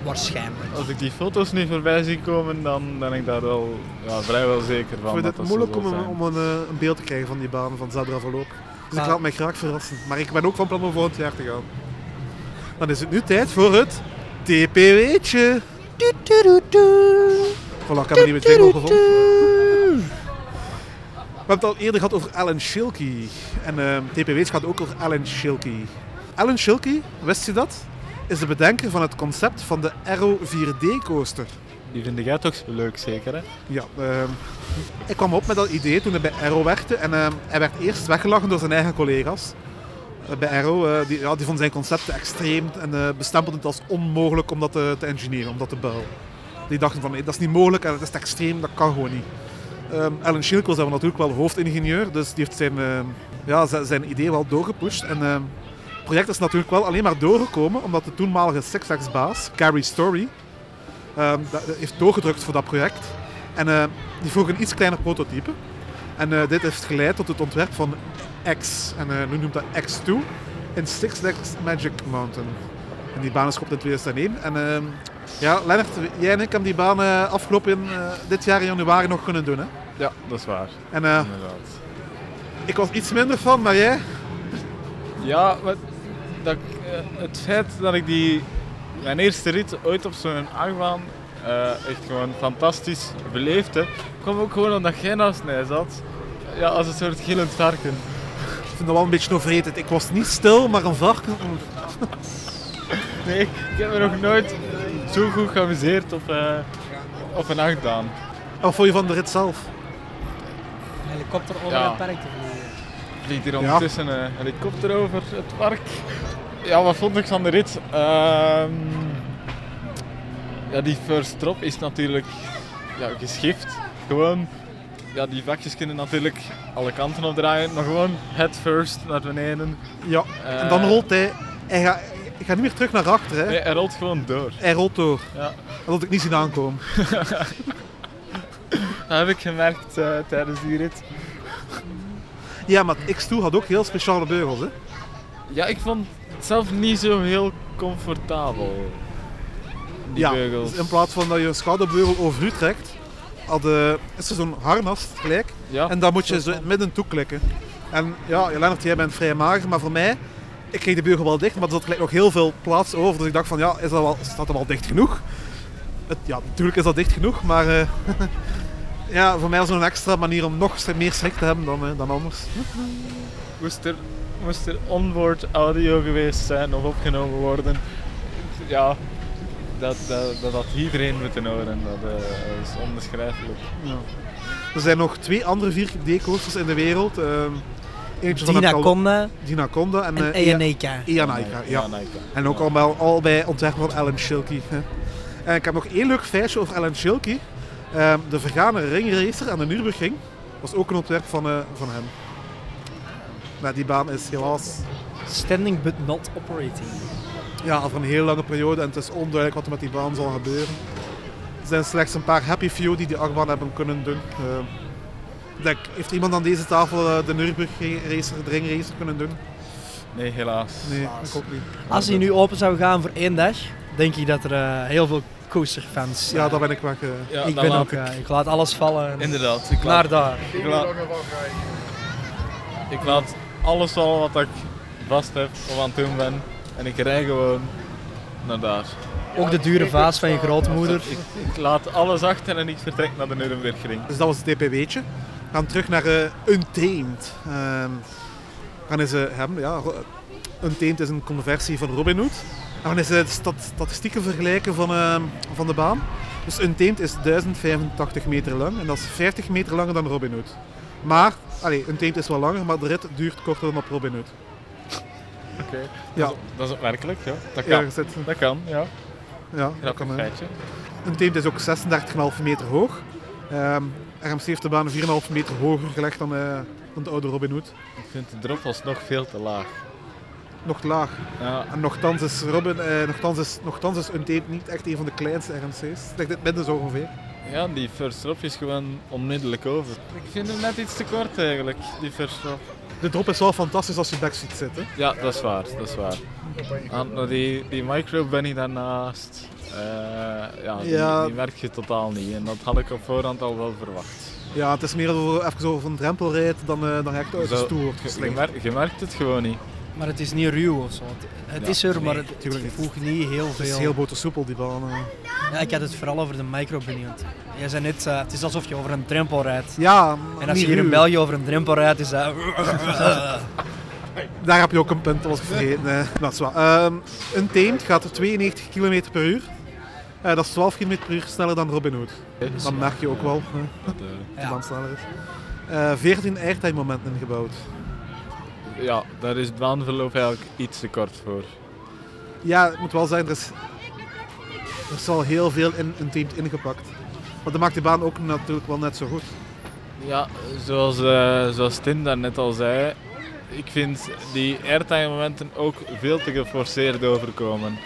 Waarschijnlijk. als ik die foto's nu voorbij zie komen, dan ben ik daar wel ja, vrijwel zeker Ik van. vind dat het moeilijk om, een, zijn. om een, eh, een beeld te krijgen van die baan van Zadra voorloop. Dus ik Ah. laat mij graag verrassen. Maar ik ben ook van plan om volgend jaar te gaan. Dan is het nu tijd voor het TPW'tje. Voilà, ik heb een nieuwe jingle gevonden. We hebben het al eerder gehad over Alan Schilkey. En ehm TPW's gaat ook over Alan Schilkey. Alan Schilkey, wist je dat? Is de bedenker van het concept van de Aero 4D coaster. Die vind jij toch leuk, zeker? Hè? Ja, ehm, ik kwam op met dat idee toen hij bij Aero werkte. En ehm, hij werd eerst weggelachen door zijn eigen collega's. Eh, bij Aero, eh, die, ja, die vonden zijn concept extreem en eh bestempelden het als onmogelijk om dat te, te engineeren, om dat te bouwen. Die dachten van, dat is niet mogelijk en dat is te extreem, dat kan gewoon niet. Ehm Alan Schilk was natuurlijk wel hoofdingenieur, dus die heeft zijn, ehm, ja, zijn, idee wel doorgepusht. En ehm, het project is natuurlijk wel alleen maar doorgekomen omdat de toenmalige Six Flags baas, Carrie Story, dat heeft doorgedrukt voor dat project. En die vroeg een iets kleiner prototype. En eh, dit heeft geleid tot het ontwerp van X. En eh, nu noemt dat X2 in Six Flags Magic Mountain. En die baan is geopend in 2001. En ja, Lennart, jij en ik hebben die baan afgelopen eh, dit jaar in januari nog kunnen doen. Hè? Ja, dat is waar. En eh, Inderdaad. ik was iets minder van, maar jij? Ja, maar dat, eh, het feit dat ik die, mijn eerste rit ooit op zo'n achtbaan echt gewoon fantastisch beleefde, kwam ook gewoon omdat jij naast mij zat. Ja, als een soort gillend varken. Ik vind dat wel een beetje overrated. Ik was niet stil, maar een varken. Nee, ik, ik heb me nog nooit zo goed geamuseerd op, eh, op een achtbaan. Wat vond je van de rit zelf? Een helikopter over Ja. het park te vliegen. vliegt hier Ja. ondertussen een helikopter over het park. Ja, wat vond ik van de rit? Ehm, ja, die first drop is natuurlijk ja, geschift. Gewoon ja, die vakjes kunnen natuurlijk alle kanten opdraaien, maar gewoon head first naar beneden. Ja, en dan Eh, rolt hij. Hij gaat, hij gaat niet meer terug naar achter. Hè. Nee, hij rolt gewoon door. Hij rolt door. Ja. Dat had ik niet zien aankomen. Dat heb ik gemerkt eh, tijdens die rit. Ja, maar het X2 had ook heel speciale beugels. Hè. Ja, ik vond het zelf niet zo heel comfortabel. Die ja, beugels. dus in plaats van dat je een schouderbeugel over u trekt, had, eh, is er zo'n harnas gelijk. Ja, En dan moet je zo midden toe klikken. En ja, Lennart, jij bent vrij mager, maar voor mij, ik kreeg de beugel wel dicht, maar er zat gelijk nog heel veel plaats over. Dus ik dacht van, ja, is dat wel, staat dat wel dicht genoeg? Het, ja, natuurlijk is dat dicht genoeg, maar eh, ja, voor mij was het een extra manier om nog meer schrik te hebben dan, eh, dan anders. Moest er, moest er onboard audio geweest zijn of opgenomen worden, ja, dat, dat, dat had iedereen moeten horen. Dat eh, is onbeschrijfelijk. Ja. Er zijn nog twee andere 4D-coasters in de wereld. Eentje van Dina heb ik al- Conda Dinaconda en, en eh. Eanaika. Ja. En ook allemaal, allebei ontwerpen van Alan Schilke. hè. En ik heb nog één leuk feitje over Alan Schilke. Ehm, de vergane ringracer aan de Nürburgring was ook een ontwerp van, eh, van hem. Maar die baan is helaas Standing but not operating. ja, al voor een heel lange periode en het is onduidelijk wat er met die baan zal gebeuren. Er zijn slechts een paar happy few die die achtbaan hebben kunnen doen. Ehm, denk, heeft iemand aan deze tafel eh, de Nürburgring racer, de ringracer kunnen doen? Nee, helaas. Nee, ik ook niet. Als hij nu open zou gaan voor één dag, denk ik dat er eh, heel veel coasterfans Ja, eh, daar ben ik eh. Ja, ik ben ook, ik- ik laat alles vallen en Inderdaad, ik naar laat, daar. ik, laat, ik laat alles vallen wat ik vast heb of aan het doen ben. En ik rij gewoon naar daar. Ook de dure vaas van je grootmoeder. Ik, ik laat alles achter en ik vertrek naar de Nürburgring. Dus dat was het DPW'tje. We gaan terug naar eh, Untamed. Ehm gaan eens eh, hebben, ja, Untamed is een conversie van Robinhood. En gaan eens eh, de stat- statistieken vergelijken van, ehm, van de baan. Dus Untamed is 1085 meter lang en dat is 40 meter langer dan Robinhood. Maar, allee, Untamed is wel langer, maar de rit duurt korter dan op Robinhood. Oké. Ja. Dat, is, dat is opmerkelijk, ja. Dat kan. zit, Dat kan, ja. ja, dat kan, feitje. Untamed is ook 36,5 meter hoog. Ehm, RMC heeft de baan 4,5 meter hoger gelegd dan, eh, dan de oude Robinhood. Ik vind de drop was nog veel te laag. Nog te laag. Ja, En nogthans is Robin, eh, nogthans is, nogthans is Untamed niet echt een van de kleinste RMC's. Het ligt het midden zo ongeveer. ja die first drop is gewoon onmiddellijk over. Ik vind hem net iets te kort eigenlijk, die first drop. De drop is wel fantastisch als je backseat zit. Hè. Ja, dat is waar, dat is waar. Ah, nou, die, die micro ben ik daarnaast. Eh, ja, die, Ja. die merk je totaal niet. En dat had ik op voorhand al wel verwacht. Ja, het is meer je even over een drempel rijdt dan, eh, dan echt uit de stoel wordt je, je, geslingerd. merkt, je merkt het gewoon niet. Maar het is niet ruw of zo. Het, Ja, is er, maar nee, het, het niet. voegt niet heel Het is veel. heel botersoepel die baan. Ja, ik had het vooral over de micro benieuwd. Jij zei net, eh, het is alsof je over een drempel rijdt. Ja, En als niet je hier in. België over een drempel rijdt, is dat... Daar heb je ook een punt, dat was ik vergeten. eh, dat is waar. Ehm, Untamed gaat 92 km per uur. Eh, dat is 12 km per uur sneller dan Robinhood. Dat merk je ook wel, eh, Dat, eh, de Ja. baan sneller is. Eh 14 airtime momenten ingebouwd. ja, daar is het baanverloop eigenlijk iets te kort voor. Ja, ik moet wel zeggen, er is, er is al heel veel in Untamed ingepakt. Maar dat maakt de baan ook natuurlijk wel net zo goed. Ja, zoals, eh zoals Tim daarnet al zei, ik vind die airtime momenten ook veel te geforceerd overkomen.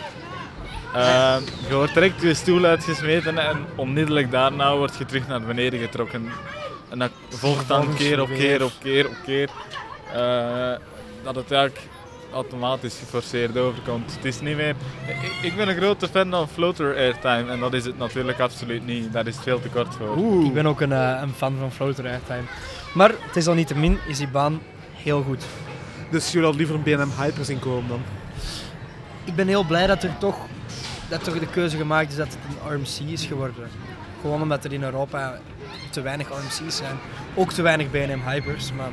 Eh, je wordt direct je stoel uitgesmeten en onmiddellijk daarna word je terug naar beneden getrokken. En dat volgt dan keer op keer op keer op keer. eh, dat het eigenlijk automatisch geforceerd overkomt. Het is niet meer... Ik, ik ben een grote fan van floater airtime en dat is het natuurlijk absoluut niet. Daar is het veel te kort voor. Oeh. Ik ben ook een, eh, een fan van floater airtime. Maar het is al niet te min, is die baan heel goed. Dus jullie hadden liever een BNM Hyper zien komen dan? Ik ben heel blij dat er toch, dat toch de keuze gemaakt is dat het een RMC is geworden. Gewoon omdat er in Europa te weinig RMC's zijn. Ook te weinig BNM Hypers. Maar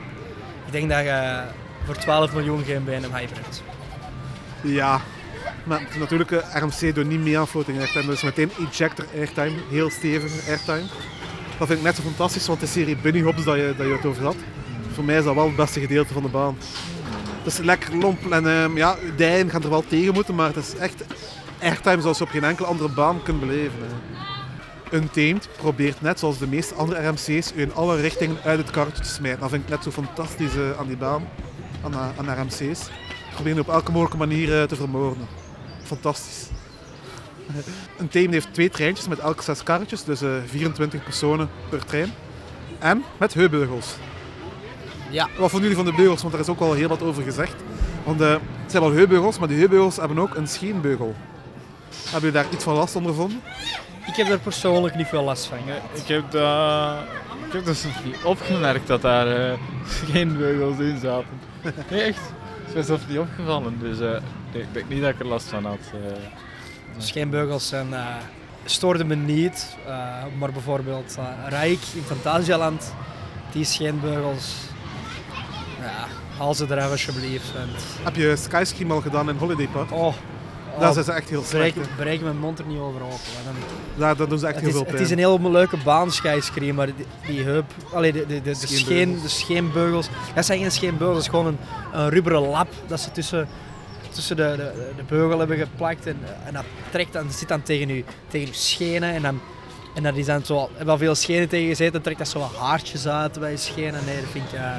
ik denk dat je voor 12 miljoen geen BNM Hyper hebt. Ja. Maar natuurlijk, eh, RMC doet niet mee aan floating airtime. Dus meteen ejector airtime, heel stevige airtime. Dat vind ik net zo fantastisch, want de serie bunny hops dat je, dat je het over had. Voor mij is dat wel het beste gedeelte van de baan. Het is lekker lomp en ehm, ja, je dijen gaan er wel tegen moeten, maar het is echt airtime zoals je op geen enkele andere baan kunt beleven. hè. Untamed probeert net zoals de meeste andere RMC's u in alle richtingen uit het karretje te smijten. Dat vind ik net zo fantastisch eh, aan die baan, aan, eh, aan RMC's. Proberen op elke mogelijke manier eh, te vermoorden. Fantastisch. Untamed heeft twee treintjes met elk zes karretjes, dus eh, 24 personen per trein. En met heupbeugels. Ja. Wat vonden jullie van de beugels? Want daar is ook al heel wat over gezegd. Want eh, het zijn wel heupbeugels, maar die heupbeugels hebben ook een scheenbeugel. Hebben jullie daar iets van last ondervonden? Ik heb er persoonlijk niet veel last van. Ik heb dat... Ik heb dus niet opgemerkt dat daar eh, geen beugels in zaten. Nee, echt. Het is niet opgevallen, dus eh, nee, ik denk niet dat ik er last van had. eh. Scheenbeugels zijn, eh, stoorden me niet. eh, maar bijvoorbeeld eh Rijk in Fantasialand, die scheenbeugels. Ja, haal ze eraf alsjeblieft. En, Heb je skyscream al gedaan in Holiday Park? oh, Daar oh, zijn ze echt heel slecht. bereik, hè. bereik mijn mond er niet over. En Daar, daar doen ze echt het, heel is, veel het pijn. is een heel leuke baan, skyscream, maar die, die heup, allee, de, de, de, de, scheen, Scheenbeugels. de scheenbeugels, dat zijn geen scheenbeugels, dat is gewoon een, een rubberen lap dat ze tussen, tussen de, de, de beugel hebben geplakt en, en dat trekt dan, zit dan tegen je, tegen je schenen en dan, en dat is dan zo, heb al veel schenen tegen gezeten, dan trekt dat zo wat haartjes uit bij je schenen. Nee, dat vind ik... eh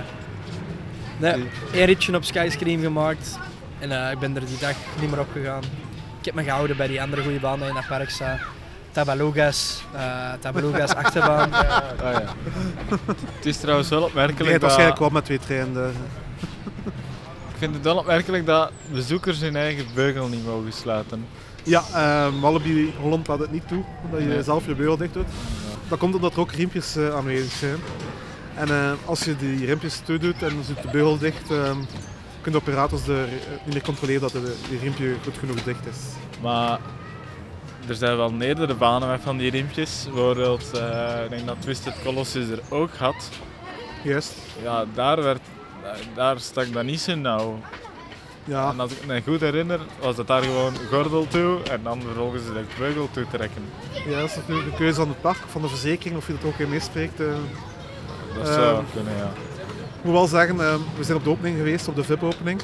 nee, één ritje op skyscream gemaakt en eh, ik ben er die dag niet meer op gegaan. Ik heb me gehouden bij die andere goede baan die in dat park staat. Tabalugas, eh Tabalugas achterbaan. Ja. Het is trouwens wel Je opmerkelijk dat... waarschijnlijk wel met twee treinen. daar. Ik vind het wel opmerkelijk dat bezoekers hun eigen beugel niet mogen sluiten. Ja, eh Walibi Holland laat het niet toe, dat je Nee. zelf je beugel dicht doet. Dat komt omdat er ook riempjes eh, aanwezig zijn. En eh, als je die riempjes toedoet en zit de beugel dicht, eh, kunnen de operators de, eh, niet meer controleren dat de, die riempje goed genoeg dicht is. Maar er zijn wel meerdere banen met van die riempjes. Bijvoorbeeld, eh, ik denk dat Twisted Colossus er ook had. Juist. Ja, daar, werd, daar stak dat niet zo nauw. Ja, En als ik me goed herinner, was dat daar gewoon gordel toe en dan vervolgens de beugel toe trekken. ja, dat is natuurlijk de keuze van het park, van de verzekering, of je dat ook in meespreekt. Eh. Dat zou Ehm, kunnen, ja. Ik moet wel zeggen, eh, we zijn op de opening geweest, op de VIP-opening.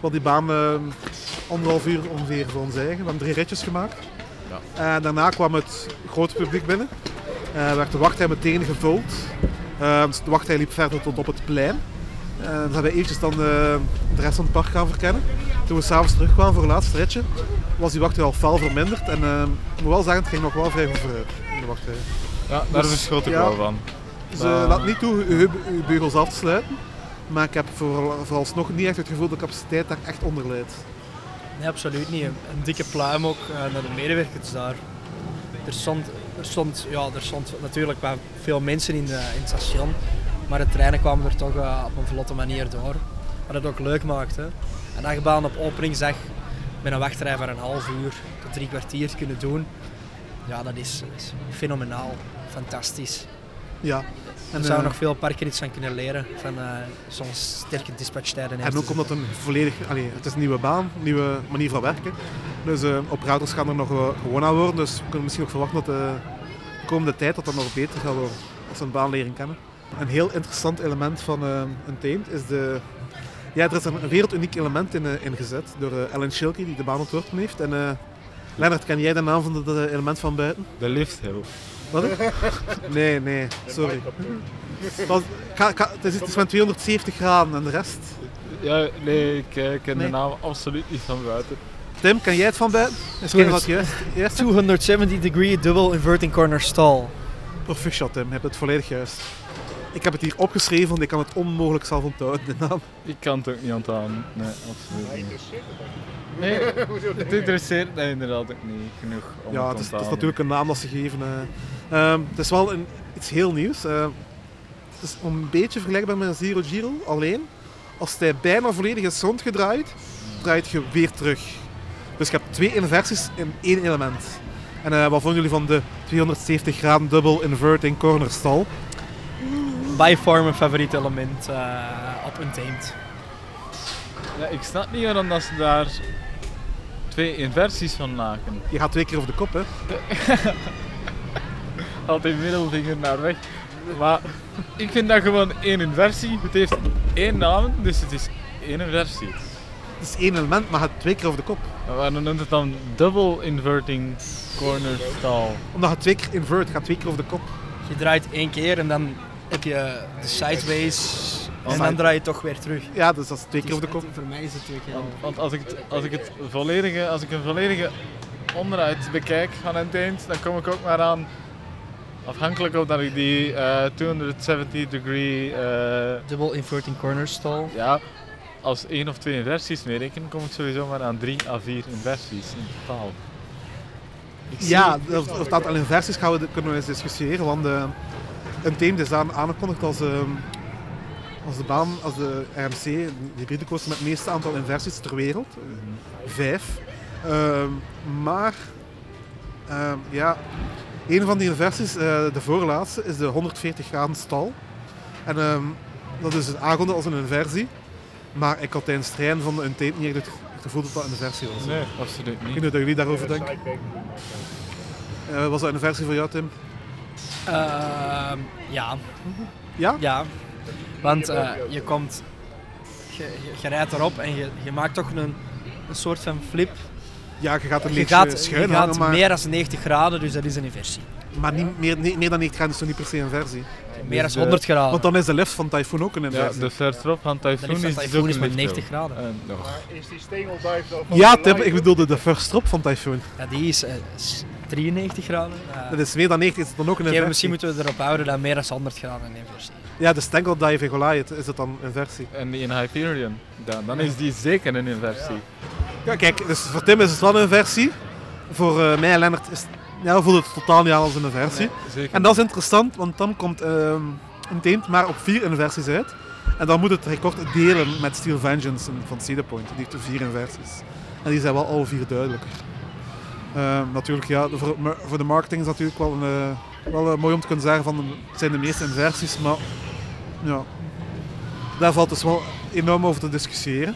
Wel die baan eh, anderhalf uur ongeveer voor ons eigen. We hebben drie ritjes gemaakt. Ja. En daarna kwam het grote publiek binnen. Eh werd de wachtrij meteen gevuld. De wachtrij liep verder tot op het plein. Eh dan hebben we eventjes dan de, rest van het park gaan verkennen. Toen we s'avonds terugkwamen voor het laatste ritje, was die wachtrij al fel verminderd. En ik moet wel zeggen, het ging nog wel vrij goed vooruit in de wachtrij. Ja, daar Dus, verschot ik ja. wel van. Ze laat niet toe uw, uw beugels af te sluiten. Maar ik heb voor, vooralsnog niet echt het gevoel dat de capaciteit daar echt onder leidt. Nee, absoluut niet. Een, een dikke pluim ook eh, naar de medewerkers daar. Er stond, er, stond, ja, er stond natuurlijk wel veel mensen in, de, in het station, maar de treinen kwamen er toch eh, op een vlotte manier door. Wat het ook leuk maakte. En dat je baan op openingsdag met een wachtrij van een half uur tot drie kwartier kunnen doen, ja, dat is, dat is fenomenaal. Fantastisch. Ja. Er En, zouden eh, nog veel parken iets aan kunnen leren van eh zo'n sterke dispatchtijden. en ook omdat het een volledig, allee, het is een nieuwe baan, een nieuwe manier van werken. Dus eh operators gaan er nog gewoon aan worden. Dus we kunnen misschien ook verwachten dat de komende tijd dat dat nog beter gaat worden als we een baan leren kennen. Een heel interessant element van een team is de... Ja, er is een werelduniek element in, eh, ingezet door eh, Alan Schilke die de baan ontworpen heeft. En eh Lennart, ken jij de naam van dat element van buiten? De lifthill. Wat? Nee, nee, sorry. Wat- het, is, het is van 270 graden en de rest. Ja, nee, ik eh, ken Nee. de naam absoluut niet van buiten. Tim, ken jij het van buiten? Is dat juist? juist? 270 degree double inverting corner stall. Proficiat Tim, je hebt het volledig juist. Ik heb het hier opgeschreven, want ik kan het onmogelijk zelf onthouden, de naam. Ik kan het ook niet onthouden. Nee, absoluut niet. Nee, het interesseert mij inderdaad ook niet genoeg om Ja, het het is, te het is onthouden. natuurlijk een naam dat ze geven. eh. Ehm, het is wel een, iets heel nieuws. eh. het is een beetje vergelijkbaar met een Zero Giro, alleen als hij bijna volledig is rondgedraaid, draait je weer terug. Dus je hebt twee inversies in één element. En eh, wat vonden jullie van de 270 graden double inverting corner stall? By far mijn favoriet element eh, op Untamed. Ja, ik snap niet waarom dat ze daar twee inversies van maken. Je gaat twee keer over de kop, hè? Altijd middelvinger naar weg. Maar ik vind dat gewoon één inversie. Het heeft één naam, dus het is één inversie. Het is één element, maar het twee keer over de kop. En Waarom noemt het dan double inverting corner stall? Omdat het twee keer invert, gaat twee keer over de kop. Je draait één keer en dan heb je de sideways en dan draai je toch weer terug. Ja, dus dat is twee keer over de kop. Voor mij is het twee keer. Want, want als, ik het, als, ik het volledige, als ik een volledige onderuit bekijk van het eind, dan kom ik ook maar aan, afhankelijk of dat ik die eh 270 degree, eh, Double inverting corner stall. ja, als één of twee inversies meereken, kom ik sowieso maar aan drie à vier inversies in totaal. Ik zie- Ja, of, of dat aantal inversies gaan we, kunnen we eens discussiëren, want eh, een team is aan, aangekondigd als, ehm, als de baan, als de RMC, de hybride coaster met het meeste aantal inversies ter wereld. Eh, Vijf. Ehm, maar, ehm, ja, een van die inversies, eh, de voorlaatste, is de 140 graden stal. En ehm, dat is aangekondigd als een inversie. Maar ik had tijdens het trainen van een tape niet echt het gevoel dat dat een inversie was. Nee, absoluut Ik weet niet. niet wat jullie daarover denken. Eh, was dat een versie voor jou, Tim? Ehm, ja, Ja? ja. Want eh, je komt, je, je, je rijdt erop en je, je maakt toch een, een soort van flip. Ja, je gaat een Je beetje gaat, schuin je hangen, gaat maar, meer dan 90 graden, dus dat is een inversie. maar niet, meer, niet, meer dan 90 graden is toch niet per se een versie? Meer dan de- 100 graden. Want dan is de lift van Typhoon ook een Ja, inversie. de verderop van Dan Typhoon is dus Typhoon is maar lift 90 graden. Eh, nog. Is die stegeldive dan ja, Tim, ik bedoelde de first drop van Typhoon. Ja, die is eh, s- 93 graden. Eh, Dat is meer dan 90, is het dan ook een inversie? misschien moeten we erop houden dat meer dan 100 graden een inversie. Ja, de Stangle Dive in Goliath is het dan een versie. En die in Hyperion, dan, dan is die zeker een inversie. Ja, kijk, dus voor Tim is het wel een versie. Voor eh, mij en Lennart is, ja, voelt het totaal niet als een versie. En dat is interessant, want dan komt ehm, een team maar op vier inversies uit. En dan moet het record delen met Steel Vengeance van Cedar Point. Die heeft vier inversies. En die zijn wel alle vier duidelijker. Ehm, natuurlijk, ja, voor, voor de marketing is het natuurlijk wel, een, eh, wel eh, mooi om te kunnen zeggen van het zijn de meeste inversies, maar ja, daar valt dus wel enorm over te discussiëren.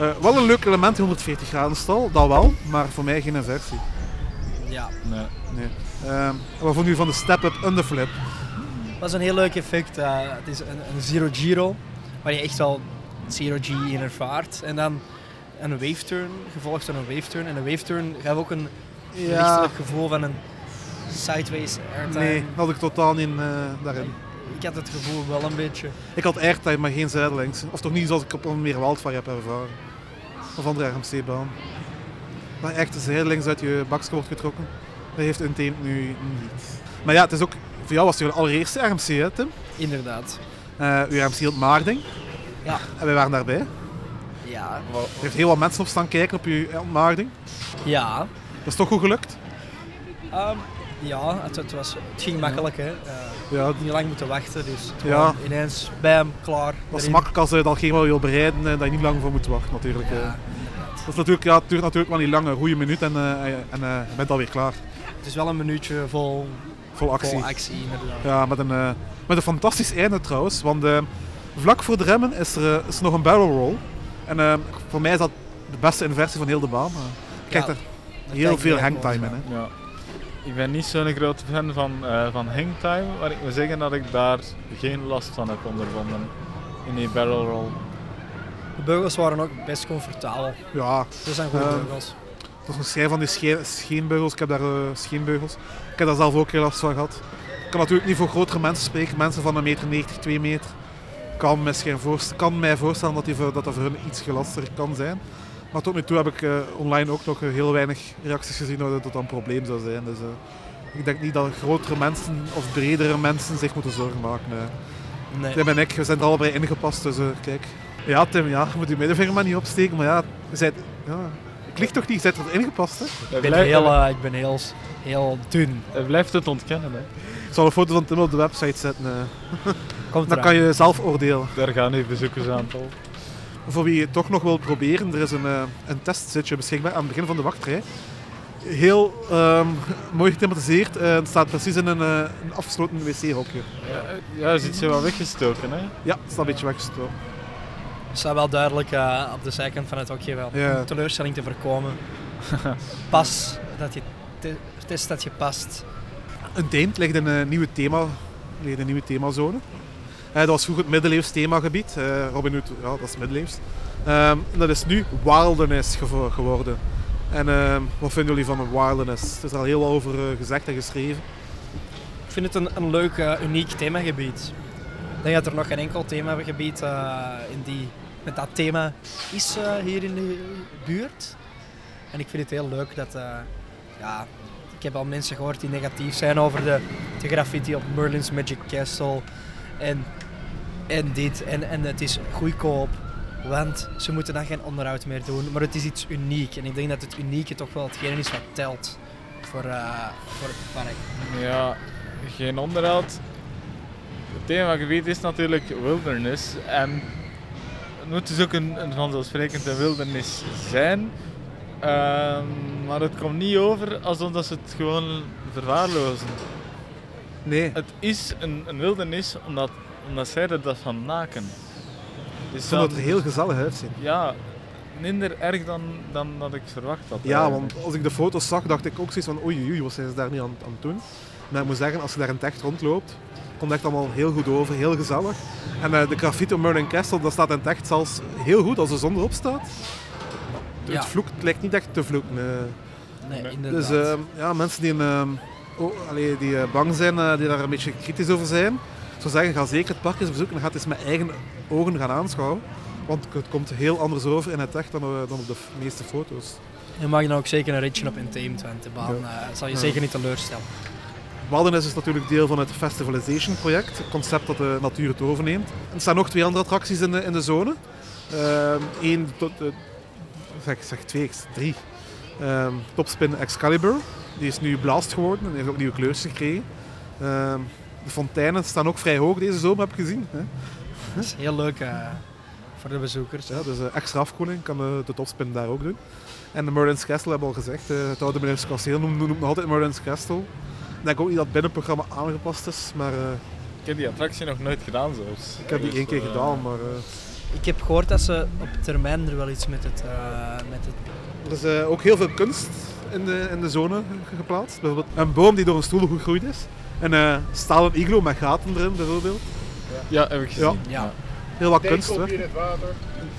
Eh, wel een leuk element, die 140 graden stal, dat wel, maar voor mij geen inversie. Ja, Nee. Nee. Ehm, wat vond u van de step-up underflip? dat is een heel leuk effect. eh, het is een, een zero giro, waar je echt wel zero G in ervaart. En dan een wave turn, gevolgd door een wave turn. En een wave turn geeft ook een lichtelijk gevoel van een sideways airtime. nee, dat had ik totaal niet eh, daarin. Ik had het gevoel wel een beetje. Ik had airtime, maar geen zijdelings. Of toch niet zoals ik op een meer Wildfire heb ervaren. Of andere RMC-baan. Maar echt de zijdelings uit je bakje wordt getrokken, dat heeft een team nu niet. Maar ja, het is ook, voor jou was het je allereerste RMC, hè, Tim? Inderdaad. Eh uw RMC op Maarding. Ja. En wij waren daarbij. Ja. Er heeft heel wat mensen op staan kijken op uw Maarding. Ja. Dat is toch goed gelukt? Ehm, ja, het, het, was, het ging makkelijk. Hè. Eh, Ja, niet lang moeten wachten, dus Ja. ineens, bam, klaar. dat is makkelijk als je het al geen wil bereiden, eh, dat je niet lang voor moet wachten natuurlijk. eh. Ja, Dat is natuurlijk, ja, het duurt natuurlijk wel niet lang, een goede minuut en, eh, en eh, je bent alweer klaar. het is wel een minuutje vol, Vol actie. vol actie inderdaad. Ja, met een, eh, met een fantastisch einde trouwens. Want vlak voor de remmen is er, is nog een barrel roll. En voor mij is dat de beste inversie van heel de baan. Ja, er Daar heel kijk veel hangtime wel in. Hè. Ik ben niet zo'n grote fan van, eh van hangtime, maar ik moet zeggen dat ik daar geen last van heb ondervonden in die barrel roll. De beugels waren ook best comfortabel. Ja, Dat zijn goede Ehm, beugels. dat is een schijn van die scheen- scheenbeugels. Ik heb daar eh, scheenbeugels. Ik heb daar zelf ook heel last van gehad. Ik kan natuurlijk niet voor grotere mensen spreken. Mensen van 1,90 meter, 90, 2 meter. Kan, misschien voorst- kan mij voorstellen dat, die dat dat voor hun iets gelaster kan zijn. Maar tot nu toe heb ik eh, online ook nog heel weinig reacties gezien dat dat een probleem zou zijn. Dus eh, ik denk niet dat grotere mensen of bredere mensen zich moeten zorgen maken. eh. Nee. Tim en ik, we zijn er allebei ingepast, dus kijk. Ja, Tim, ja, je moet je middenvinger maar niet opsteken, maar ja, je bent, ja ik lig toch niet, je bent er ingepast, hè? Ik ben heel, ik ben heel, heel dun. hij blijft het ontkennen. Hè. Ik zal een foto van Tim op de website zetten, eh. Komt dan kan je zelf oordelen. Daar gaan uw bezoekersaantal. Voor wie het toch nog wil proberen, er is een, eh, een testzitje beschikbaar aan het begin van de wachtrij. Heel ehm, mooi gethematiseerd, eh, het staat precies in een, eh, een afgesloten wc-hokje. Ja, ja, zit ze wel weggestoken. Hè. Ja, het staat een beetje weggestoken. Het staat wel duidelijk eh, op de zijkant van het hokje wel. Ja. Om teleurstelling te voorkomen. Pas dat je te- test dat je past. Een teent ligt in een nieuwe, thema, ligt in een nieuwe themazone. Dat was vroeger het middeleeuws themagebied. Eh, Robin Hood, ja, dat is middeleeuws. Ehm, dat is nu wilderness geworden. En ehm, wat vinden jullie van een wilderness? Er is al heel wat over eh, gezegd en geschreven. Ik vind het een, een leuk, eh, uniek themagebied. Ik denk dat er nog geen enkel themagebied eh, in die, met dat thema is eh, hier in de buurt. En ik vind het heel leuk dat... eh, ja, ik heb al mensen gehoord die negatief zijn over de, de graffiti op Merlin's Magic Castle. En, en dit. En, en het is goedkoop. Want ze moeten dan geen onderhoud meer doen. Maar het is iets uniek. En ik denk dat het unieke toch wel hetgeen is wat telt voor, eh, voor het park. Ja, geen onderhoud. Het themagebied is natuurlijk wilderness. En het moet dus ook een, een wildernis zijn. Ehm, maar het komt niet over alsof ze het gewoon verwaarlozen. Nee, Het is een, een wildernis omdat, omdat zij er dat van maken. Dus ik vond het er heel gezellig uitzien. Ja, minder erg dan, dan dat ik verwacht had. Ja, eigenlijk. want als ik de foto's zag, dacht ik ook zoiets van oei oei, wat zijn ze daar nu aan, aan het doen? Maar ik moet zeggen, als je daar in het echt rondloopt, komt het echt allemaal heel goed over, heel gezellig. En eh, de graffiti op Merlin Castle, dat staat in het echt zelfs heel goed als de zon erop staat. Ja. Het vloekt, het lijkt niet echt te vloeken. eh. Nee, Nee. inderdaad. Dus eh, ja, mensen die, eh, oh, allee, die eh, bang zijn, eh, die daar een beetje kritisch over zijn, zou zeggen, ga zeker het park eens bezoeken en ga het eens met eigen ogen gaan aanschouwen. Want het komt heel anders over in het echt dan, eh, dan op de meeste foto's. Je mag dan ook zeker een ritje op Untamed, want de baan eh, zal je Ja. zeker niet teleurstellen. Wilderness is natuurlijk deel van het Festivalization project, het concept dat de natuur het overneemt. Er staan nog twee andere attracties in de, in de zone. Eén tot, eh, zeg, zeg twee, drie. Ehm, Topspin Excalibur, die is nu blast geworden en heeft ook nieuwe kleurtjes gekregen. Ehm, de fonteinen staan ook vrij hoog deze zomer, heb ik gezien. Hè? Dat is heel leuk eh, voor de bezoekers. Ja, dus eh, extra afkoeling kan de, de topspin daar ook doen. En de Merlin's Castle hebben we al gezegd. eh, het oude Merlin's Kasteel noemt, noemt nog altijd Merlin's Castle. Ik denk ook niet dat het binnenprogramma aangepast is, maar eh, Ik heb die attractie nog nooit gedaan zelfs. ik heb die Dus, één keer eh, gedaan. Maar, eh, Ik heb gehoord dat ze op termijn er wel iets met het... eh, met het er is eh, ook heel veel kunst in de, in de zone ge- geplaatst. Bijvoorbeeld een boom die door een stoel gegroeid is. Een eh stalen iglo met gaten erin bijvoorbeeld. Ja, heb ik gezien. Ja. Heel wat kunst. Hè. in het water.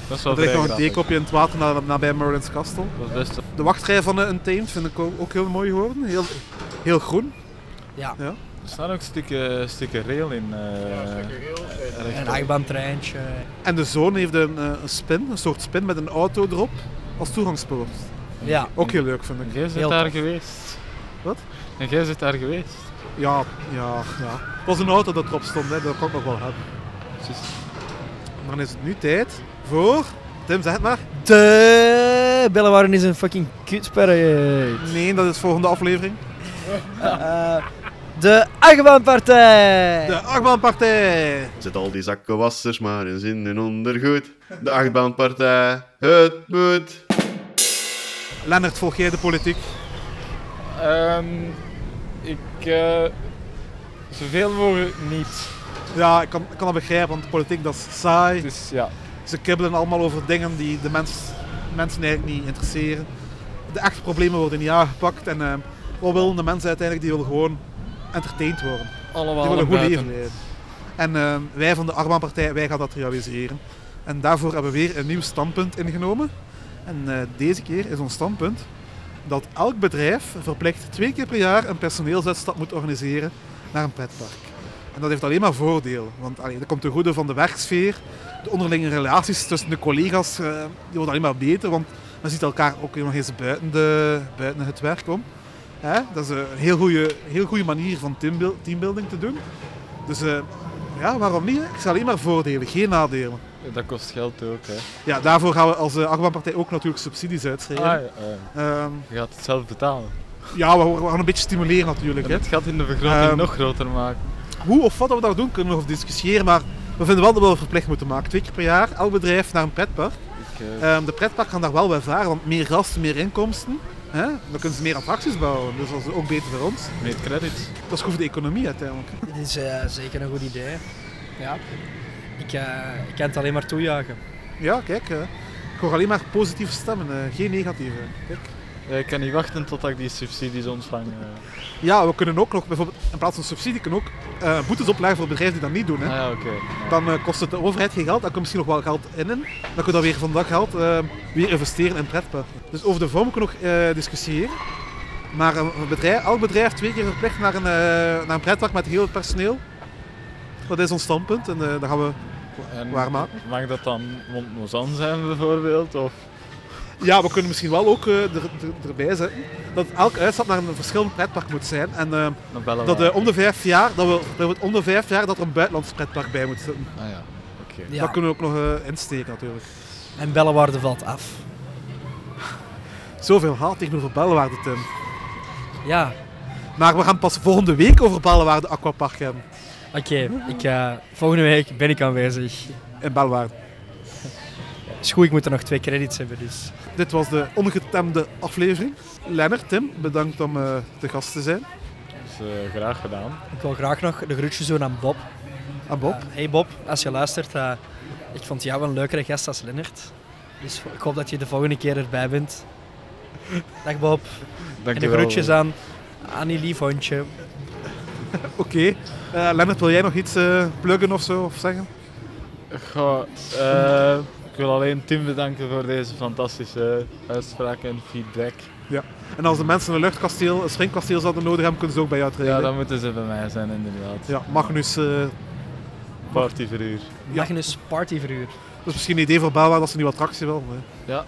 Dat is wel Er ligt nog een theekopje in het water na- nabij Merlin's Castle. Dat is best De wachtrij van de Untamed vind ik ook, ook heel mooi geworden. Heel, heel groen. ja, Ja. Er staan ook stukken, stukken rail in. eh, Ja. En, een achtbaantreintje. En de zone heeft een, eh, een spin, een soort spin met een auto erop als toegangspoort. Ja, Ook heel leuk vind ik. En jij bent Heel daar geweest. Wat? En jij bent daar geweest. Ja, ja, ja. Het was een auto dat erop stond, hè. dat kan ik nog wel hebben. Precies. Dan is het nu tijd voor... Tim, zeg het maar. De Bellewaarden is een fucking kutsperre. Nee, dat is de volgende aflevering. Eh, de achtbaanpartij. De achtbaanpartij. Zet al die zakkenwassers maar eens in hun ondergoed. De achtbaanpartij, het moet. Lennart, volg jij de politiek? Ehm, ik... eh, zoveel mogelijk niet. Ja, ik kan, ik kan dat begrijpen, want politiek dat is saai. Dus ja. Ze kibbelen allemaal over dingen die de mens, mensen eigenlijk niet interesseren. De echte problemen worden niet aangepakt. En eh, wat wil de mens uiteindelijk? Die wil gewoon entertained worden. Allemaal Die willen een goed leven leiden. En eh, wij van de Arbaanpartij, wij gaan dat realiseren. En daarvoor hebben we weer een nieuw standpunt ingenomen. En eh, deze keer is ons standpunt dat elk bedrijf verplicht twee keer per jaar een personeelsuitstap moet organiseren naar een pretpark. En dat heeft alleen maar voordeel, want allee, dat komt ten goede van de werksfeer, de onderlinge relaties tussen de collega's, eh, die worden alleen maar beter, want men ziet elkaar ook nog eens buiten, de, buiten het werk om. Dat is een heel goede, heel goede manier van teambuil- teambuilding te doen. Dus eh, ja, waarom niet? Ik zie alleen maar voordelen, geen nadelen. Dat kost geld ook, hè. Ja, daarvoor gaan we als uh, Achtbaanpartij ook natuurlijk subsidies uitschrijven. Ah, ja, eh, Ehm, je gaat het zelf betalen. ja, we, we gaan een beetje stimuleren natuurlijk. En het gat in de vergroting Ehm, nog groter maken. Hoe of wat we dat doen, kunnen we nog over discussiëren, maar we vinden wel dat we dat verplicht moeten maken. Twee keer per jaar, elk bedrijf naar een pretpark. Ik, eh, Ehm, de pretpark gaan daar wel bij varen, want meer gasten, meer inkomsten. Hè? Dan kunnen ze meer attracties bouwen, dus dat is ook beter voor ons. meer credits. Dat is goed voor de economie uiteindelijk. Dit is eh, zeker een goed idee. Ja. Ik, eh, ik kan het alleen maar toejuichen. Ja, kijk, eh, ik hoor alleen maar positieve stemmen, eh, geen negatieve. Kijk. Ik kan niet wachten tot ik die subsidies ontvang. Ja, we kunnen ook nog bijvoorbeeld in plaats van subsidie kunnen ook eh, boetes opleggen voor bedrijven die dat niet doen. Hè. Ah, ja, oké. Dan eh, kost het de overheid geen geld, dan komt misschien nog wel geld in. in. Dan kun je dat weer van dat geld weer investeren in pretparken. Dus over de vorm kunnen we nog eh, discussiëren. Maar een bedrijf, elk bedrijf twee keer verplicht naar een, naar een pretpark met heel het personeel. Dat is ons standpunt en eh dat gaan we... En. Mag dat dan Mont zijn bijvoorbeeld? Of? Ja, we kunnen misschien wel ook eh, er, er- erbij zetten dat elke uitstap naar een verschillend pretpark moet zijn. En eh, dat eh, om de vijf jaar, dat we, dat we om de vijf jaar dat er een buitenlands pretpark bij moet zitten. Ah ja, oké. Ja. Dat kunnen we ook nog eh, insteken natuurlijk. En Bellewaarde valt af. Zoveel haat tegenover Bellewaarde, Tim. Ja, Maar we gaan pas volgende week over Bellewaarde Aquapark hebben. Oké. ik, eh, volgende week ben ik aanwezig. In Bellewaarde. Is goed, ik moet er nog twee credits hebben, dus... Dit was de ongetemde aflevering. Lennart, Tim, bedankt om eh te gast te zijn. Dat is eh, graag gedaan. Ik wil graag nog de groetjes doen aan Bob. En Bob. Hey Bob, als je luistert, eh, ik vond jou een leukere gast als Lennart. Dus ik hoop dat je de volgende keer erbij bent. Dag Bob. En de groetjes aan Annie lief hondje. Oké. Eh, Lennart, wil jij nog iets eh pluggen of zo? Of zeggen? Goh, eh, ik wil alleen Tim bedanken voor deze fantastische uitspraak en feedback. En als de mensen een luchtkasteel, een springkasteel zouden nodig hebben, kunnen ze ook bij jou terecht. Ja, dan moeten ze bij mij zijn inderdaad. Ja, Magnus. eh, Partyverhuur. Ja. Magnus Partyverhuur. dat is misschien een idee voor Belwaarde als ze een nieuwe attractie wil. hè. Ja.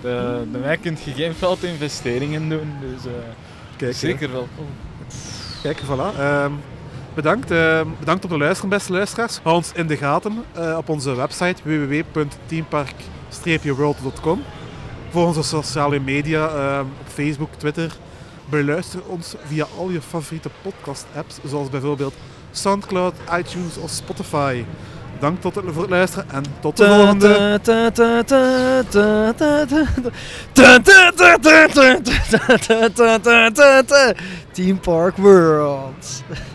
De, bij mij kun je geen veld investeringen doen, dus eh, Kijk, zeker welkom. Kijk, voilà. Ehm, bedankt. Ehm, bedankt om te luisteren, beste luisteraars. Hou ons in de gaten eh, op onze website www.teampark-world.com. Volg onze sociale media ehm, op Facebook, Twitter. Beluister ons via al je favoriete podcast-apps, zoals bijvoorbeeld Soundcloud, iTunes of Spotify. Dank tot het, voor het luisteren en tot de volgende. Team Park World.